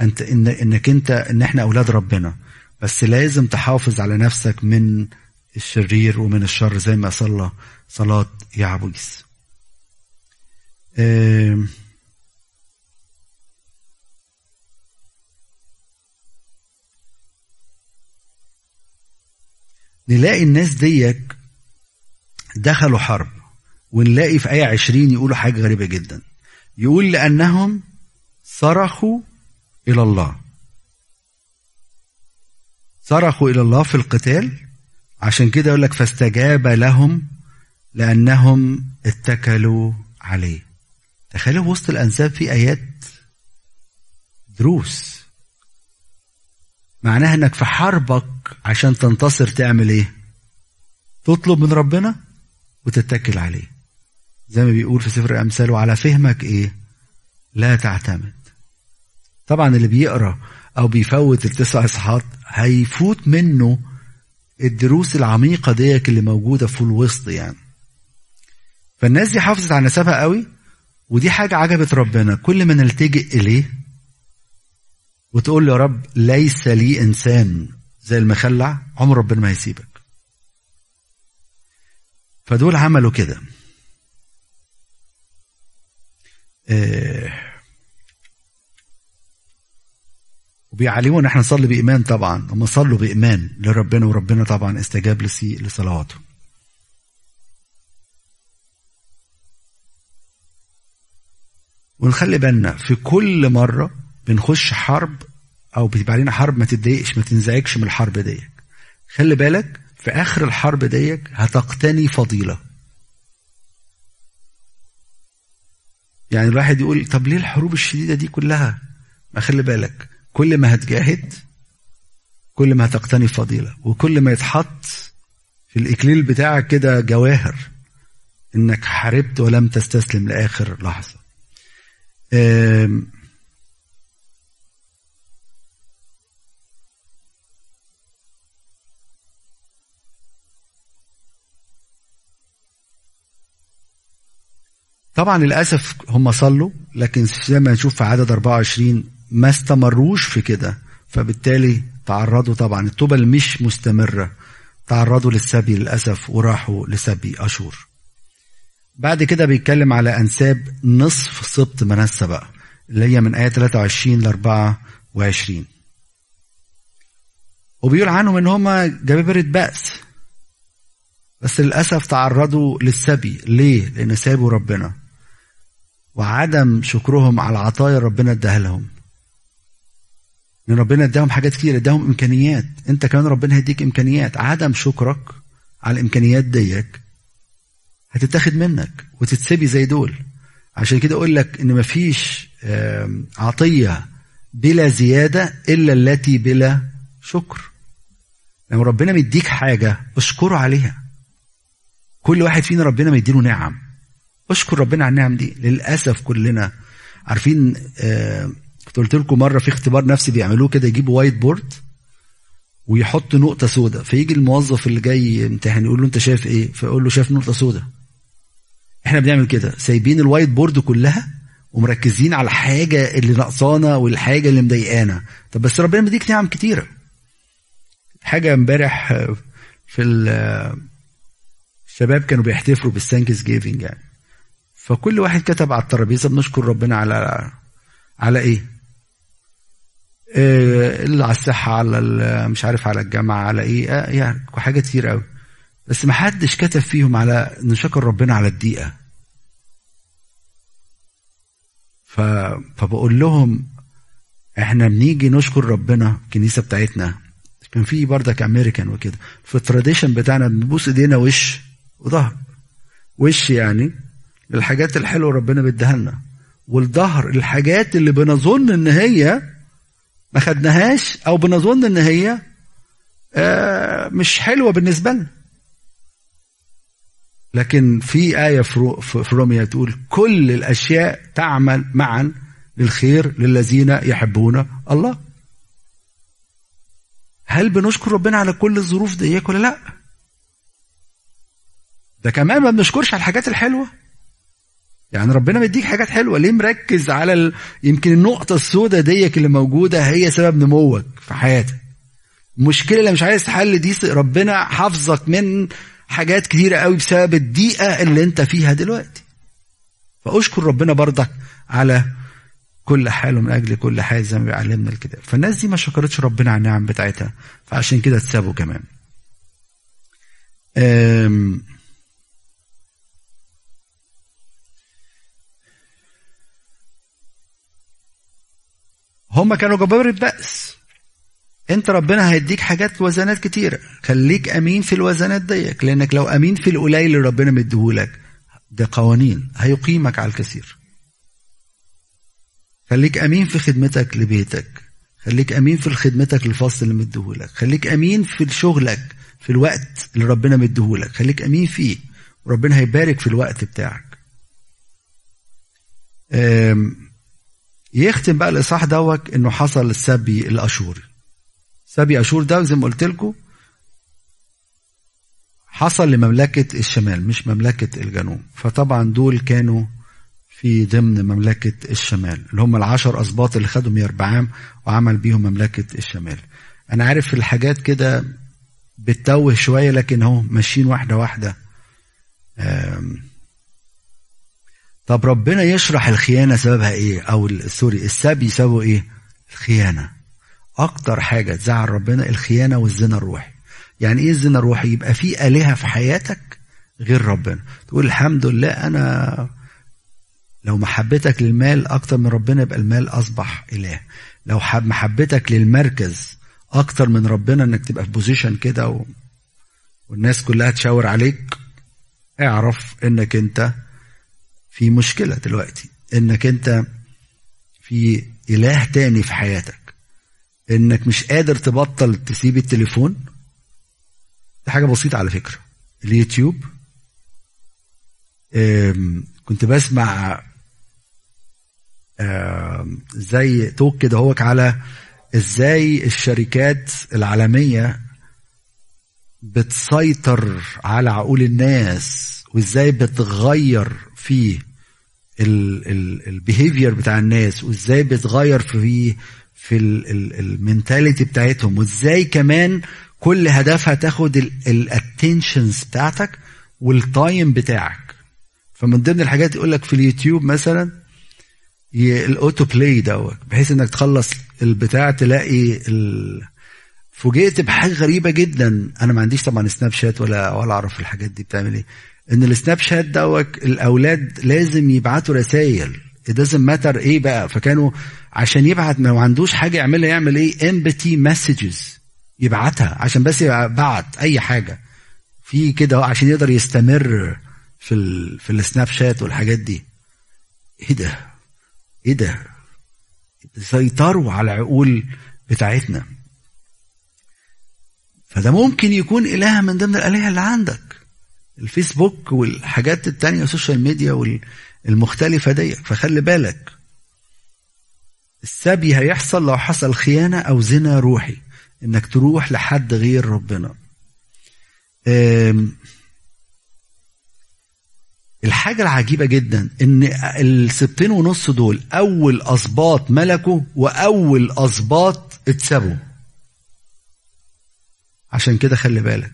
أنت إن إنك أنت إن إحنا أولاد ربنا. بس لازم تحافظ على نفسك من الشرير ومن الشر زي ما صلى صلاة يعبويس نلاقي الناس ديك دخلوا حرب ونلاقي في آية عشرين يقولوا حاجة غريبة جدا. يقول لأنهم صرخوا إلى الله. صرخوا إلى الله في القتال. عشان كده يقول لك فاستجاب لهم لأنهم اتكلوا عليه. تخيلوا وسط الأنساب في آيات دروس. معناها إنك في حربك عشان تنتصر تعمل إيه؟ تطلب من ربنا وتتكل عليه. زي ما بيقول في سفر الأمثال وعلى فهمك إيه؟ لا تعتمد. طبعا اللي بيقرأ أو بيفوت التسع إصحاحات هيفوت منه الدروس العميقة ديك اللي موجودة في الوسط يعني. فالناس دي حافظت على نسبها قوي ودي حاجة عجبت ربنا. كل ما نلتجئ إليه وتقول له يا رب ليس لي إنسان زي المخلع عمر ربنا ما هيسيبك. فدول عملوا كده. آه وبيعلموا إن إحنا نصلي بإيمان طبعا هم صلوا بإيمان لربنا وربنا طبعا استجاب لصلواته. ونخلي بالنا في كل مرة بنخش حرب أو بتبقى علينا حرب ما تتضايقش ما تنزعجش من الحرب ديك. خلي بالك في آخر الحرب ديك هتقتني فضيلة. يعني الواحد يقول طب ليه الحروب الشديدة دي كلها؟ ما خلي بالك. كل ما هتجاهد كل ما هتقتني فضيله وكل ما يتحط في الإكليل بتاعك كده جواهر إنك حاربت ولم تستسلم لآخر لحظة. طبعا للأسف هم صلوا لكن زي ما نشوف في عدد 24 ما استمروش في كده. فبالتالي تعرضوا طبعا. التوبة اللي مش مستمرة. تعرضوا للسبي للأسف وراحوا لسبي أشور. بعد كده بيتكلم على أنساب نصف سبط منسى بقى اللي هي من آية 23 ل 24 وبيقول عنهم إن هم جبابرة بأس. بس للأسف تعرضوا للسبي. ليه؟ لأن سابوا ربنا. وعدم شكرهم على العطايا ربنا اداها لهم. إن ربنا اداهم حاجات كتير اداهم إمكانيات. أنت كمان ربنا هيديك إمكانيات. عدم شكرك على الإمكانيات ديك هتتاخد منك وتتسبي زي دول. عشان كده أقول لك إن مفيش عطية بلا زيادة إلا التي بلا شكر. لما ربنا مديك حاجة اشكره عليها. كل واحد فينا ربنا مديله نعم. اشكر ربنا على النعم دي. للأسف كلنا عارفين قلت لكم مرة في اختبار نفسي بيعملوه كده يجيبوا white board ويحط نقطة سوداء. فيجي الموظف اللي جاي يمتحن يقول له انت شايف إيه؟ فيقول له شايف نقطة سوداء. إحنا بنعمل كده سايبين ال white board كلها ومركزين على الحاجة اللي ناقصانا والحاجة اللي مضايقانا. طب بس ربنا مديك نعم كتيرة. حاجة امبارح في الشباب كانوا بيحتفلوا بال Thanksgiving يعني. فكل واحد كتب على الترابيزة بنشكر ربنا على على إيه؟ اللي على الصحة على مش عارف على الجامعة على إيه آه يعني حاجات كتير قوي بس ما حدش كتب فيهم على نشكر ربنا على الدقيقة. ف... فبقول لهم إحنا بنيجي نشكر ربنا الكنيسة بتاعتنا. كان في بردك أمريكان وكده. في التراديشن بتاعنا بنبوس إيدينا وش وظهر. وش يعني؟ للحاجات الحلوة ربنا بيديها لنا. والظهر الحاجات اللي بنظن إن هي ما خدناهاش أو بنظن ان هي آه مش حلوة بالنسبة لنا. لكن في آية في روميا تقول كل الأشياء تعمل معا للخير للذين يحبون الله. هل بنشكر ربنا على كل الظروف ديك ولا لا؟ ده كمان ما بنشكرش على الحاجات الحلوة. يعني ربنا مديك حاجات حلوة. ليه مركز على ال... يمكن النقطة السوداء ديك اللي موجودة هي سبب نموك في حياتك. المشكلة اللي مش عايز تحل دي ربنا حافظك من حاجات كتيرة قوي بسبب الضيقة اللي انت فيها دلوقتي. فأشكر ربنا برضك على كل حال ومن أجل كل حال زي ما بيعلمنا الكتاب. فالناس دي ما شكرتش ربنا على النعم بتاعتها فعشان كده اتسابوا كمان. هم كانوا جبار البأس. انت ربنا هيديك حاجات وزنات كتيرة خليك أمين في الوزنات ديك. لأنك لو أمين في القليل اللي ربنا مديهولك ده قوانين هيقيمك على الكثير. خليك أمين في خدمتك لبيتك. خليك أمين في خدمتك للفصل اللي مديهولك خليك أمين في شغلك في الوقت اللي ربنا مديهولك خليك أمين فيه. وربنا هيبارك في الوقت بتاعك. يختم بقى الاصحاح دوت إنه حصل السبي الأشوري. سبي أشور ده زي ما قلت لكم حصل لمملكة الشمال مش مملكة الجنوب. فطبعا دول كانوا في ضمن مملكة الشمال اللي هم العشر أسباط اللي خدهم يربعام وعمل بيهم مملكة الشمال. أنا عارف الحاجات كده بتتوه شوية لكن هو ماشيين واحدة واحدة. طب ربنا يشرح الخيانة سببها إيه؟ أو سوري السبي سببه إيه؟ الخيانة. أكتر حاجة تزعل ربنا الخيانة والزنا الروحي. يعني إيه الزنا الروحي؟ يبقى في آلهة في حياتك غير ربنا. تقول الحمد لله أنا لو محبتك للمال أكتر من ربنا يبقى المال أصبح إله. لو حب محبتك للمركز أكتر من ربنا إنك تبقى في بوزيشن كده و... والناس كلها تشاور عليك اعرف إنك أنت في مشكلة دلوقتي إنك أنت في إله تاني في حياتك. إنك مش قادر تبطل تسيب التليفون. دي حاجة بسيطة على فكرة. اليوتيوب كنت بسمع زي توك كده هوك على إزاي الشركات العالمية بتسيطر على عقول الناس وإزاي بتغير في ال behavior بتاع الناس وازاي بتغير في في ال mentality بتاعتهم وازاي كمان كل هدفها تاخد ال attentions بتاعتك وال time بتاعك. فمن ضمن الحاجات يقول لك في اليوتيوب مثلا ال autoplay دوت بحيث إنك تخلص البتاع تلاقي ال... فوجئت بحاجة غريبة جدا. أنا ما عنديش طبعا سناب شات ولا ولا أعرف الحاجات دي بتعمل إيه. إن السناب شات دوت الأولاد لازم يبعتوا رسائل doesn't matter إيه بقى. فكانوا عشان يبعت ما عندوش حاجة يعملها يعمل إيه؟ empty messages يبعتها عشان بس يبعت أي حاجة. في كده عشان يقدر يستمر في ال في السناب شات والحاجات دي. إيه ده؟ إيه ده؟ سيطروا على العقول بتاعتنا. فده ممكن يكون إله من ضمن الآلهة اللي عندك. الفيسبوك والحاجات التانية ال social media والمختلفة دي. فخلي بالك السبي هيحصل لو حصل خيانة أو زنا روحي إنك تروح لحد غير ربنا. الحاجة العجيبة جدا إن السبتين ونص دول أول اسباط ملكوا وأول اسباط اتسبوا عشان كده خلي بالك.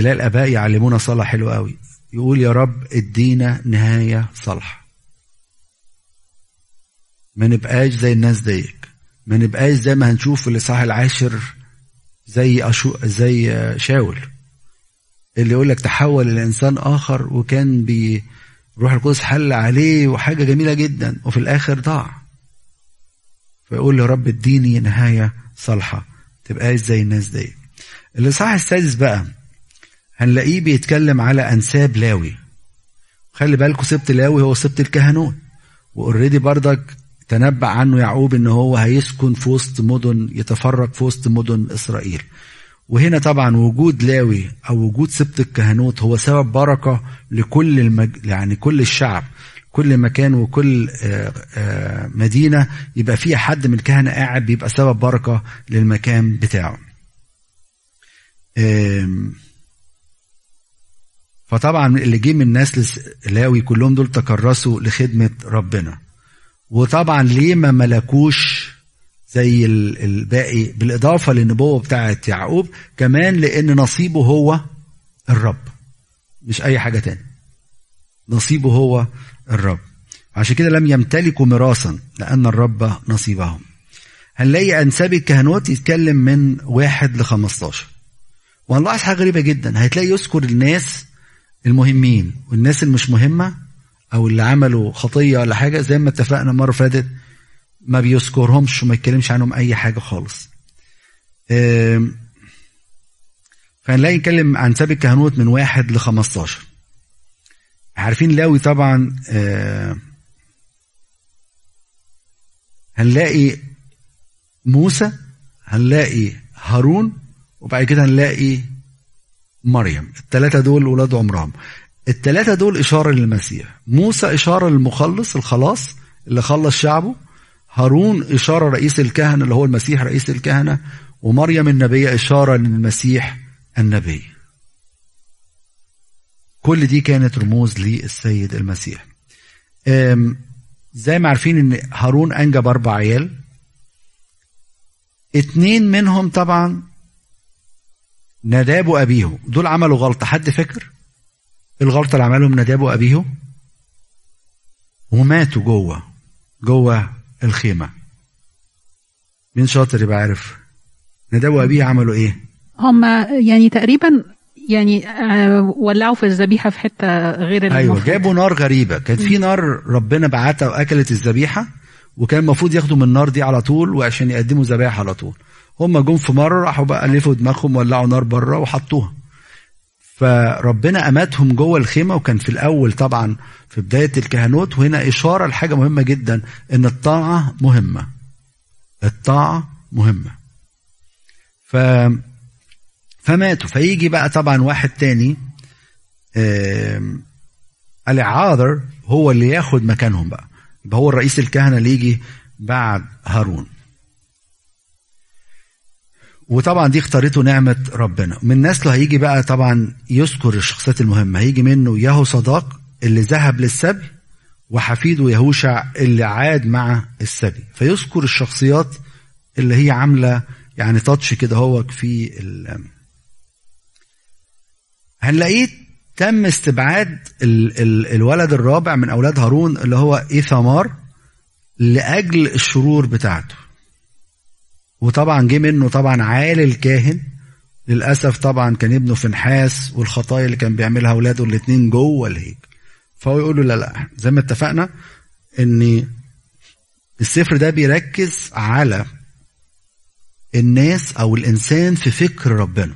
تلاقي الآباء يعلمونا صلاة حلوة قوي. يقول يا رب ادينا نهاية صالحة ما نبقاش زي الناس ديك. ما نبقاش زي ما هنشوف في الإصحاح العاشر زي أشو زي شاول. اللي يقول لك تحول إلى إنسان آخر وكان بروح القدس حل عليه وحاجة جميلة جدا وفي الآخر ضاع. فيقول يا رب اديني نهاية صالحة. تبقاش زي الناس دي الإصحاح السادس بقى هنلاقيه بيتكلم على أنساب لاوي. خلي بالكم سبت لاوي هو سبت الكهنوت واوريدي بردك تنبأ عنه يعقوب إن هو هيسكن في وسط مدن يتفرق في وسط مدن إسرائيل. وهنا طبعا وجود لاوي أو وجود سبط الكهنوت هو سبب بركة لكل المج... يعني كل الشعب كل مكان وكل آه، آه، مدينة. يبقى فيها حد من الكهنة قاعد بيبقى سبب بركة للمكان بتاعه. فطبعا اللي جه من نسل لاوي كلهم دول تكرسوا لخدمة ربنا. وطبعا ليه ما ملكوش زي الباقي بالإضافة للنبوة بتاعة يعقوب كمان لأن نصيبه هو الرب مش أي حاجة تاني. نصيبه هو الرب. عشان كده لم يمتلكوا ميراثا لأن الرب نصيبهم. هنلاقي أنساب الكهنوت يتكلم من واحد لخمستاشر. وهنلاحظ حاجة غريبة جدا. هتلاقي يذكر الناس المهمين والناس المش مهمة أو اللي عملوا خطية ولا حاجة زي ما اتفقنا مرة فاتت ما بيذكرهمش وما يتكلمش عنهم أي حاجة خالص. فهنلاقي يتكلم عن ساب الكهنوت من واحد ل 15 عارفين لاوي طبعا هنلاقي موسى هنلاقي هارون وبعد كده هنلاقي مريم الثلاثة دول ولاد عمرهم الثلاثة دول إشارة للمسيح. موسى إشارة للمخلص الخلاص اللي خلص شعبه. هارون إشارة رئيس الكهنة اللي هو المسيح رئيس الكهنة. ومريم النبية إشارة للمسيح النبي. كل دي كانت رموز للسيد المسيح. زي ما عارفين إن هارون أنجب أربع عيال. اتنين منهم طبعا نداب وابيه دول عملوا غلطة. حد فاكر؟ الغلطة اللي عملهم نداب وابيه وماتوا جوه جوه الخيمة. مين شاطر يبقى عارف؟ نداب وأبيه عملوا إيه؟ هم يعني تقريبا يعني آه، ولعوا في الذبيحة في حتة غير أيوة جابوا نار غريبة. كانت في نار ربنا بعتها وأكلت الذبيحة وكان المفروض ياخدوا من النار دي على طول وعشان يقدموا ذبائح على طول. هم جم في مرة راحوا بقى لفوا دماغهم ولعوا نار بره وحطوها. فربنا أماتهم جوه الخيمة وكان في الأول طبعا في بداية الكهنوت وهنا إشارة لحاجة مهمة جدا إن الطاعة مهمة. الطاعة مهمة. ف فماتوا. فيجي بقى طبعا واحد تاني العاذر هو اللي ياخد مكانهم بقى. يبقى هو الرئيس الكهنة اللي يجي بعد هارون. وطبعا دي اختارته نعمة ربنا. من نسله هيجي بقى طبعا يذكر الشخصيات المهمة. هيجي منه يهو صداق اللي ذهب للسبي وحفيده يهوشع اللي عاد مع السبي. فيذكر الشخصيات اللي هي عاملة يعني تاتش كده هو في ال هنلاقيه تم استبعاد ال ال الولد الرابع من أولاد هارون اللي هو إيثامار لأجل الشرور بتاعته. وطبعا جه منه طبعا عال الكاهن. للأسف طبعا كان ابنه في نحاس والخطايا اللي كان بيعملها أولاده الاتنين جوه الهيكل. فهو يقول له لا لا زي ما اتفقنا إن السفر ده بيركز على الناس أو الإنسان في فكر ربنا.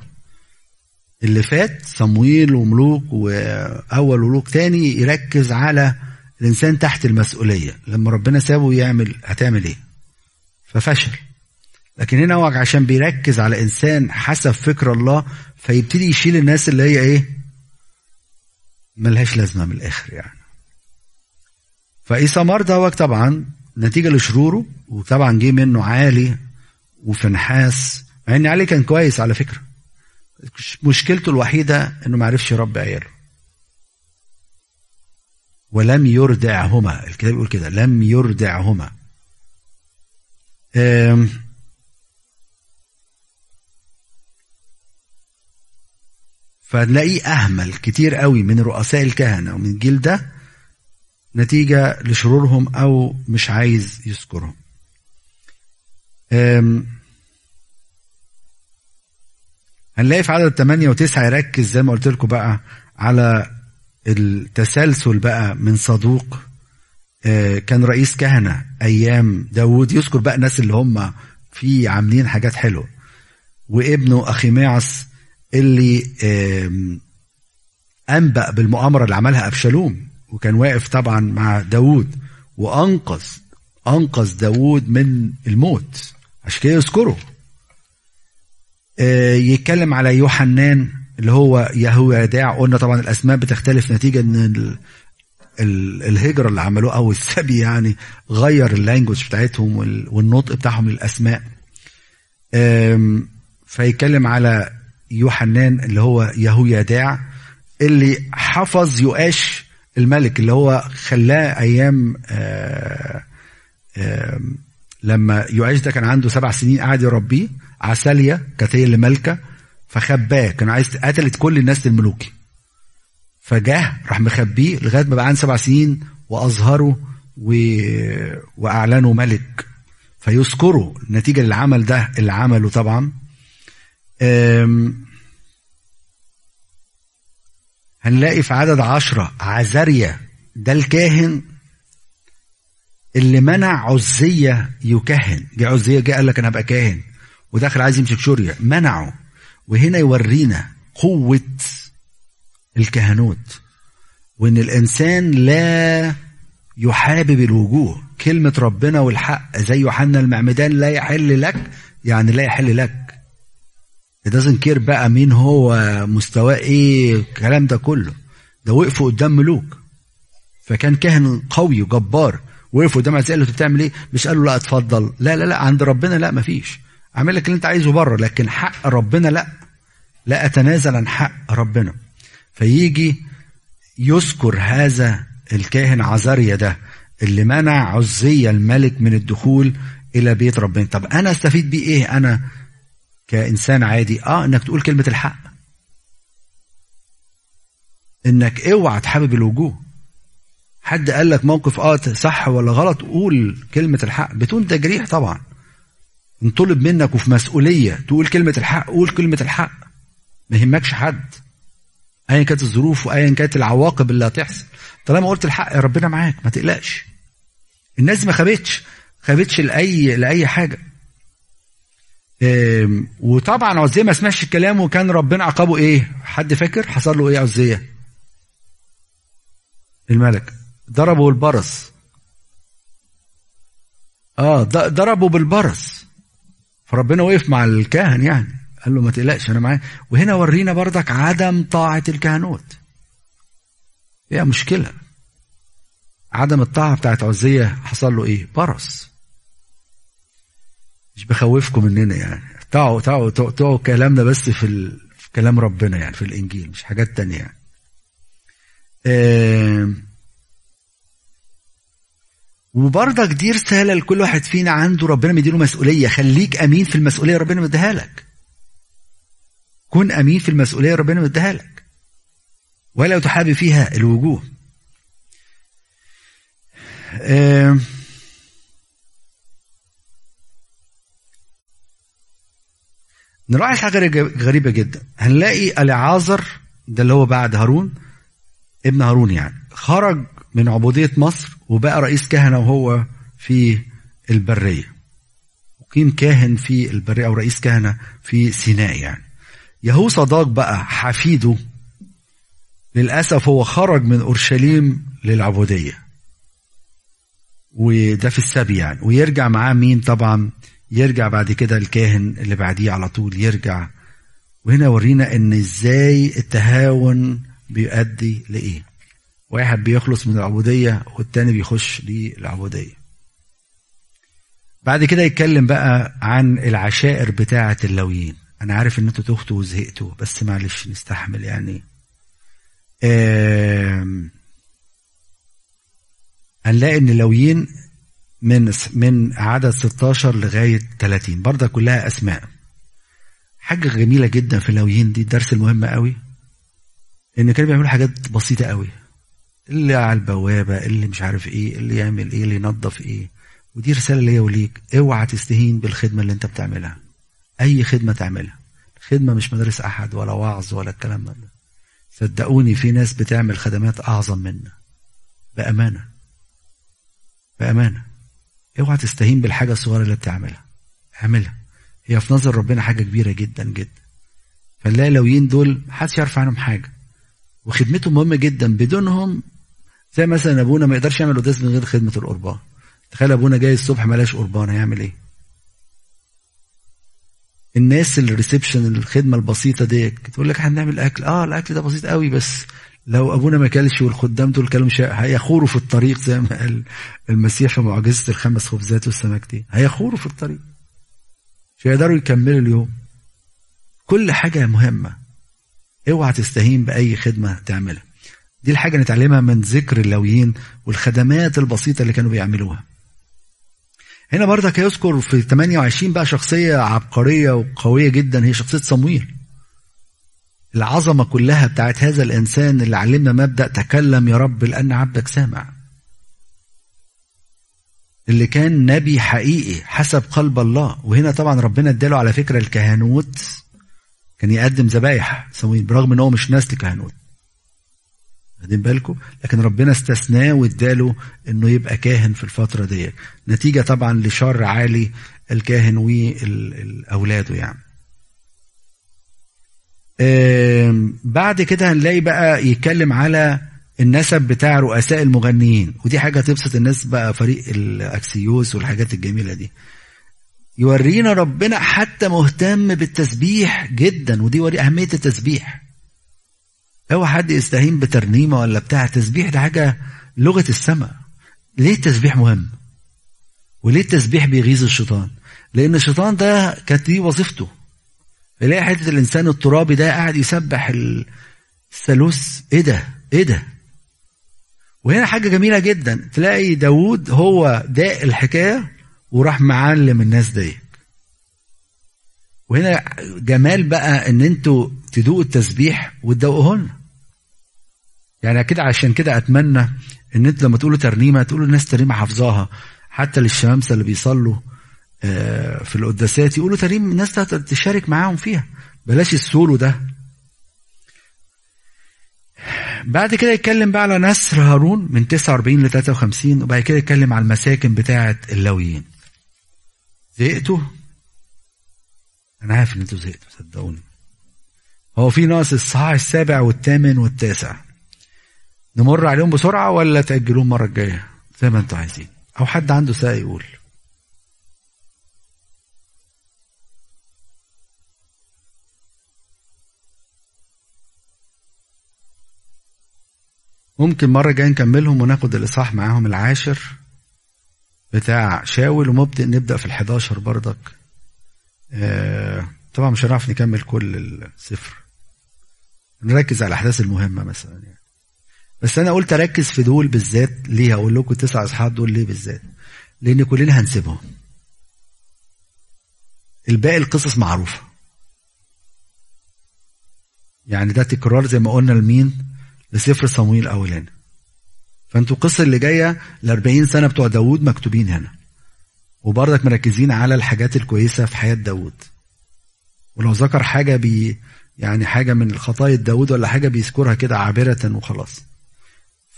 اللي فات صمويل وملوك وأول ملوك تاني يركز على الإنسان تحت المسؤولية. لما ربنا سابه يعمل هتعمل إيه؟ ففشل. لكن هنا هو عشان بيركز على إنسان حسب فكر الله فيبتدي يشيل الناس اللي هي إيه؟ ملهاش لازمة من الآخر يعني. فإيسامار دوت طبعا نتيجة لشروره وطبعا جه منه عالي وفنحاس مع إن علي كان كويس على فكرة. مشكلته الوحيدة إنه ما عرفش يربي عياله. ولم يردعهما الكتاب يقول كده لم يردعهما. فنلاقيه أهمل كتير قوي من رؤساء الكهنة ومن الجيل ده نتيجة لشرورهم أو مش عايز يذكرهم. هنلاقي في عدد 8 و9 يركز زي ما قلت لكم بقى على التسلسل بقى من صدوق آه، كان رئيس كهنة أيام داود يذكر بقى الناس اللي هم في عاملين حاجات حلوة وابنه أخيماعس اللي أنبأ بالمؤامرة اللي عملها أبشالوم وكان واقف طبعا مع داود وأنقذ أنقذ داود من الموت. عشان كده يذكره. آه، يتكلم على يوحنان اللي هو يهويداع قلنا طبعا الأسماء بتختلف نتيجة إن الهجرة اللي عملوها أو السبي يعني غير اللانجوج بتاعتهم والنطق بتاعهم للأسماء. فيتكلم على يوحنان اللي هو يهويداع اللي حفظ يؤاش الملك اللي هو خلاه أيام آه، لما يؤاش ده كان عنده سبع سنين قاعد يربيه عساليا كانت هي اللي مالكة فخباه كان عايز قتلت كل الناس الملوكي فجاه راح مخبيه لغاية ما بقى عنده سبع سنين وأظهره و... وأعلنه ملك فيذكروا نتيجة للعمل ده اللي عمله طبعا. هنلاقي في عدد عشرة عزاريا ده الكاهن اللي منع عزية يكهن جه عزية جه قال لك أنا هبقى كاهن وداخل عايز يمسك شوريا. منعه. وهنا يورينا قوة الكهنوت وإن الإنسان لا يحابب الوجوه. كلمة ربنا والحق زي يوحنا المعمدان لا يحل لك يعني لا يحل لك. Doesn't care بقى مين هو مستواه إيه الكلام ده كله. ده وقفوا قدام ملوك. فكان كاهن قوي وجبار. وقفوا قدام عزيز قال له بتعمل إيه؟ مش قال له لا اتفضل. لا لا لا عند ربنا لا مفيش. اعمل لك اللي أنت عايزه بره لكن حق ربنا لا. لا أتنازل عن حق ربنا. فيجي يذكر هذا الكاهن عزاريا ده اللي منع عزية الملك من الدخول إلى بيت ربنا. طب أنا أستفيد بيه إيه؟ أنا كإنسان عادي. آه إنك تقول كلمة الحق. إنك اوعى تحابب الوجوه. حد قال لك موقف آه صح ولا غلط قول كلمة الحق. بدون تجريح طبعا. انطلب منك وفي مسؤولية تقول كلمة الحق قول كلمة الحق. ما يهمكش حد. ايا كانت الظروف وايا كانت العواقب اللي هتحصل. طالما قلت الحق يا ربنا معاك ما تقلقش. الناس ما خابتش. خابتش لأي لأي حاجة. وطبعا عزية ما سمعش الكلام وكان ربنا عقابه إيه؟ حد فاكر؟ حصل له إيه عزية؟ الملك. ضربه بالبرص. آه ضربه بالبرص. فربنا وقف مع الكاهن يعني. قال له ما تقلقش أنا معاك. وهنا ورينا بردك عدم طاعة الكهنوت. هي مشكلة. عدم الطاعة بتاعت عزية حصل له إيه؟ برص. مش بخوفكم مننا يعني. طاعوا طاعوا طاعوا كلامنا بس في, ال... في كلام ربنا يعني في الإنجيل مش حاجات تانية يعني. وبرضك دي رساله لكل واحد فينا عنده ربنا مديله مسؤولية. خليك أمين في المسؤولية ربنا مديها لك. كن أمين في المسؤولية ربنا مديها لك. ولا تحابي فيها الوجوه. آه نلاحظ حاجة غريبة جدا. هنلاقي العازر ده اللي هو بعد هارون ابن هارون يعني. خرج من عبودية مصر وبقى رئيس كهنة وهو في البرية. وقيم كاهن في البرية أو رئيس كهنة في سيناء يعني. يهو صداق بقى حفيده. للأسف هو خرج من أورشليم للعبودية. وده في السبي يعني. ويرجع معاه مين طبعا؟ يرجع بعد كده الكاهن اللي بعديه على طول يرجع. وهنا ورينا إن إزاي التهاون بيؤدي لإيه. واحد بيخلص من العبودية والتاني بيخش للعبودية. بعد كده يتكلم بقى عن العشائر بتاعة اللويين. أنا عارف إن أنتوا تختوا وزهقتوا بس معلش نستحمل يعني. هنلاقي إن اللويين من من عدد 16 لغاية 30 برضه كلها أسماء. حاجة جميلة جدا في اللويين دي الدرس المهم قوي. ان كانوا بيعملوا حاجات بسيطة قوي. اللي على البوابة اللي مش عارف إيه اللي يعمل إيه اللي ينظف إيه. ودي رسالة ليا وليك. اوعى تستهين بالخدمة اللي أنت بتعملها. أي خدمة تعملها. خدمة مش مدارس أحد ولا وعظ ولا الكلام ده. صدقوني في ناس بتعمل خدمات أعظم منا بأمانة. بأمانة. اوعى تستهين بالحاجة الصغيرة اللي بتعملها. اعملها. هي في نظر ربنا حاجة كبيرة جدا جدا. فنلاقي اللويين دول محدش يعرف عنهم حاجة. وخدمتهم مهمة جدا. بدونهم زي مثلا أبونا ما يقدرش يعمل قداس من غير خدمة القربان. تخيل أبونا جاي الصبح ملاش قربان هيعمل إيه؟ الناس الريسبشن الخدمة البسيطة دي تقول لك هنعمل أكل. آه الأكل ده بسيط قوي بس لو أبونا ما كلش والخدام دول كانوا مش هيخوروا في الطريق زي ما قال المسيح في معجزة الخمس خبزات والسمك دي. هيخوروا في الطريق. مش هيقدروا يكملوا اليوم. كل حاجة مهمة. اوعى تستهين بأي خدمة تعملها. دي الحاجة نتعلمها من ذكر اللويين والخدمات البسيطة اللي كانوا بيعملوها. هنا برضك يذكر في 28 بقى شخصية عبقرية وقوية جدا. هي شخصية صمويل. العظمة كلها بتاعت هذا الإنسان اللي علمنا مبدأ تكلم يا رب لأن عبدك سامع. اللي كان نبي حقيقي حسب قلب الله. وهنا طبعا ربنا اداله على فكرة الكهنوت. كان يقدم ذبايح سوين برغم إن هو مش نسل كهنوت واخدين بالكم؟ لكن ربنا استثناه واداله إنه يبقى كاهن في الفترة دي نتيجة طبعا لشر عالي الكاهن واولاده يعني. بعد كده هنلاقي بقى يتكلم على النسب بتاع رؤساء المغنيين. ودي حاجة تبسط الناس بقى فريق الأكسيوس والحاجات الجميلة دي. يورينا ربنا حتى مهتم بالتسبيح جدا ودي وري أهمية التسبيح. اوعى حد يستهين بترنيمة ولا بتاع التسبيح ده حاجة لغة السماء. ليه التسبيح مهم؟ وليه التسبيح بيغيظ الشيطان؟ لأن الشيطان ده كانت دي وظيفته. يلاقي حتة الإنسان الترابي ده قاعد يسبح الثالوث. إيه ده؟ إيه ده؟ وهنا حاجة جميلة جدا. تلاقي داوود هو داق الحكاية وراح معلم الناس ديت وهنا جمال بقى إن أنتوا تدوقوا التسبيح وتدوقوهن يعني كده عشان كده أتمنى إن أنتوا لما تقولوا ترنيمة تقولوا الناس ترنيمة حافظاها. حتى للشمامسه اللي بيصلوا. في القداسات يقولوا تريم الناس تشارك معاهم فيها. بلاش السولو ده. بعد كده يتكلم بقى على نسر هارون من 49 ل 53 وبعد كده يتكلم على المساكن بتاعة اللويين زهقتوا؟ أنا عارف إن أنتوا زهقتوا صدقوني. هو في ناقص الصحاح السابع والثامن والتاسع. نمر عليهم بسرعة ولا تأجلوهم المرة الجاية؟ زي ما أنتوا عايزين. أو حد عنده ساعة يقول. ممكن مرة جاية نكملهم وناخد الإصحاح معاهم العاشر بتاع شاول ومبدأ نبدأ في الحداشر برضك. آه طبعا مش هنعرف نكمل كل السفر نركز على الأحداث المهمة مثلا يعني. بس أنا قلت أركز في دول بالذات. ليه أقول لكم التسع إصحاحات دول ليه بالذات؟ لأن كلنا هنسيبهم. الباقي القصص معروفة. يعني ده تكرار زي ما قلنا لمين؟ لسفر صمويل الاولاني فانتوا القصة اللي جاية ال 40 سنة بتوع داوود مكتوبين هنا. وبرضك مركزين على الحاجات الكويسة في حياة داوود. ولو ذكر حاجة بي يعني حاجة من الخطايا داوود ولا حاجة بيذكرها كده عابرة وخلاص.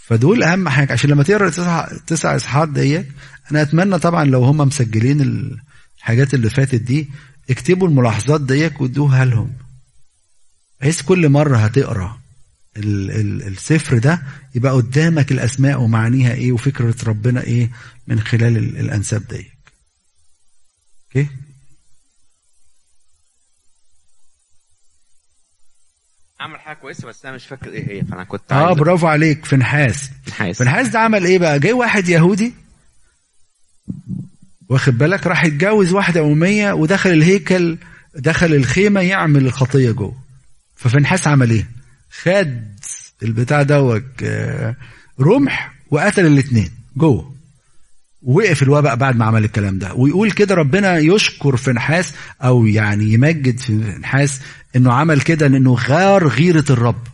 فدول أهم حاجة. عشان لما تقرأ تسع تسع اصحاحات ديت أنا أتمنى طبعا لو هم مسجلين الحاجات اللي فاتت دي اكتبوا الملاحظات ديت وادوها لهم. بحيث كل مرة هتقرأ السفر ده يبقى قدامك الأسماء ومعانيها إيه وفكرة ربنا إيه من خلال الأنساب دي أوكي؟ عمل حاجة كويسة بس أنا مش فاكر إيه هي فأنا كنت آه برافو عليك. فنحاس. نحاس فنحاس ده عمل إيه بقى؟ جاي واحد يهودي واخد بالك؟ راح يتجوز واحدة أمية ودخل الهيكل دخل الخيمة يعمل الخطية جوه. ففنحاس عمل إيه؟ خد البتاع دوت آه، رمح وقتل الاثنين جوه ووقف الوباء بعد ما عمل الكلام ده. ويقول كده ربنا يشكر في نحاس أو يعني يمجد في نحاس إنه عمل كده لأنه غار غيرة الرب.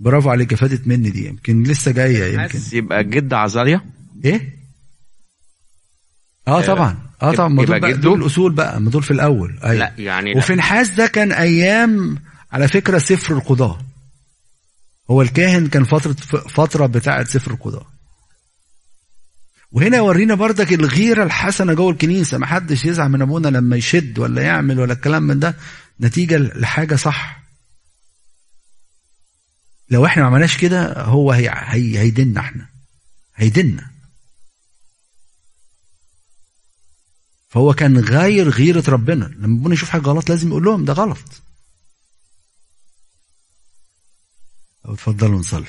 برافو عليك فاتت مني دي يمكن لسه جاية يمكن. يبقى جد عزاليا إيه؟ آه آه، طبعا. آه طبعا. ما دول بقى؟ دول الأصول بقى ما دول في الأول. أيوه. لا يعني. وفي نحاس ده كان أيام على فكرة سفر القضاه هو الكاهن كان فترة فترة بتاعة سفر القضاه وهنا يورينا بردك الغيرة الحسنة جوه الكنيسة. ما حدش يزعل من أبونا لما يشد ولا يعمل ولا الكلام من ده. نتيجة لحاجة صح. لو إحنا ما عملناش كده هو هي هي هيدنا إحنا. هيدنا فهو كان غاير غيرة ربنا. لما ابونا يشوف حاجة غلط لازم يقول لهم ده غلط. أو اتفضلوا نصلي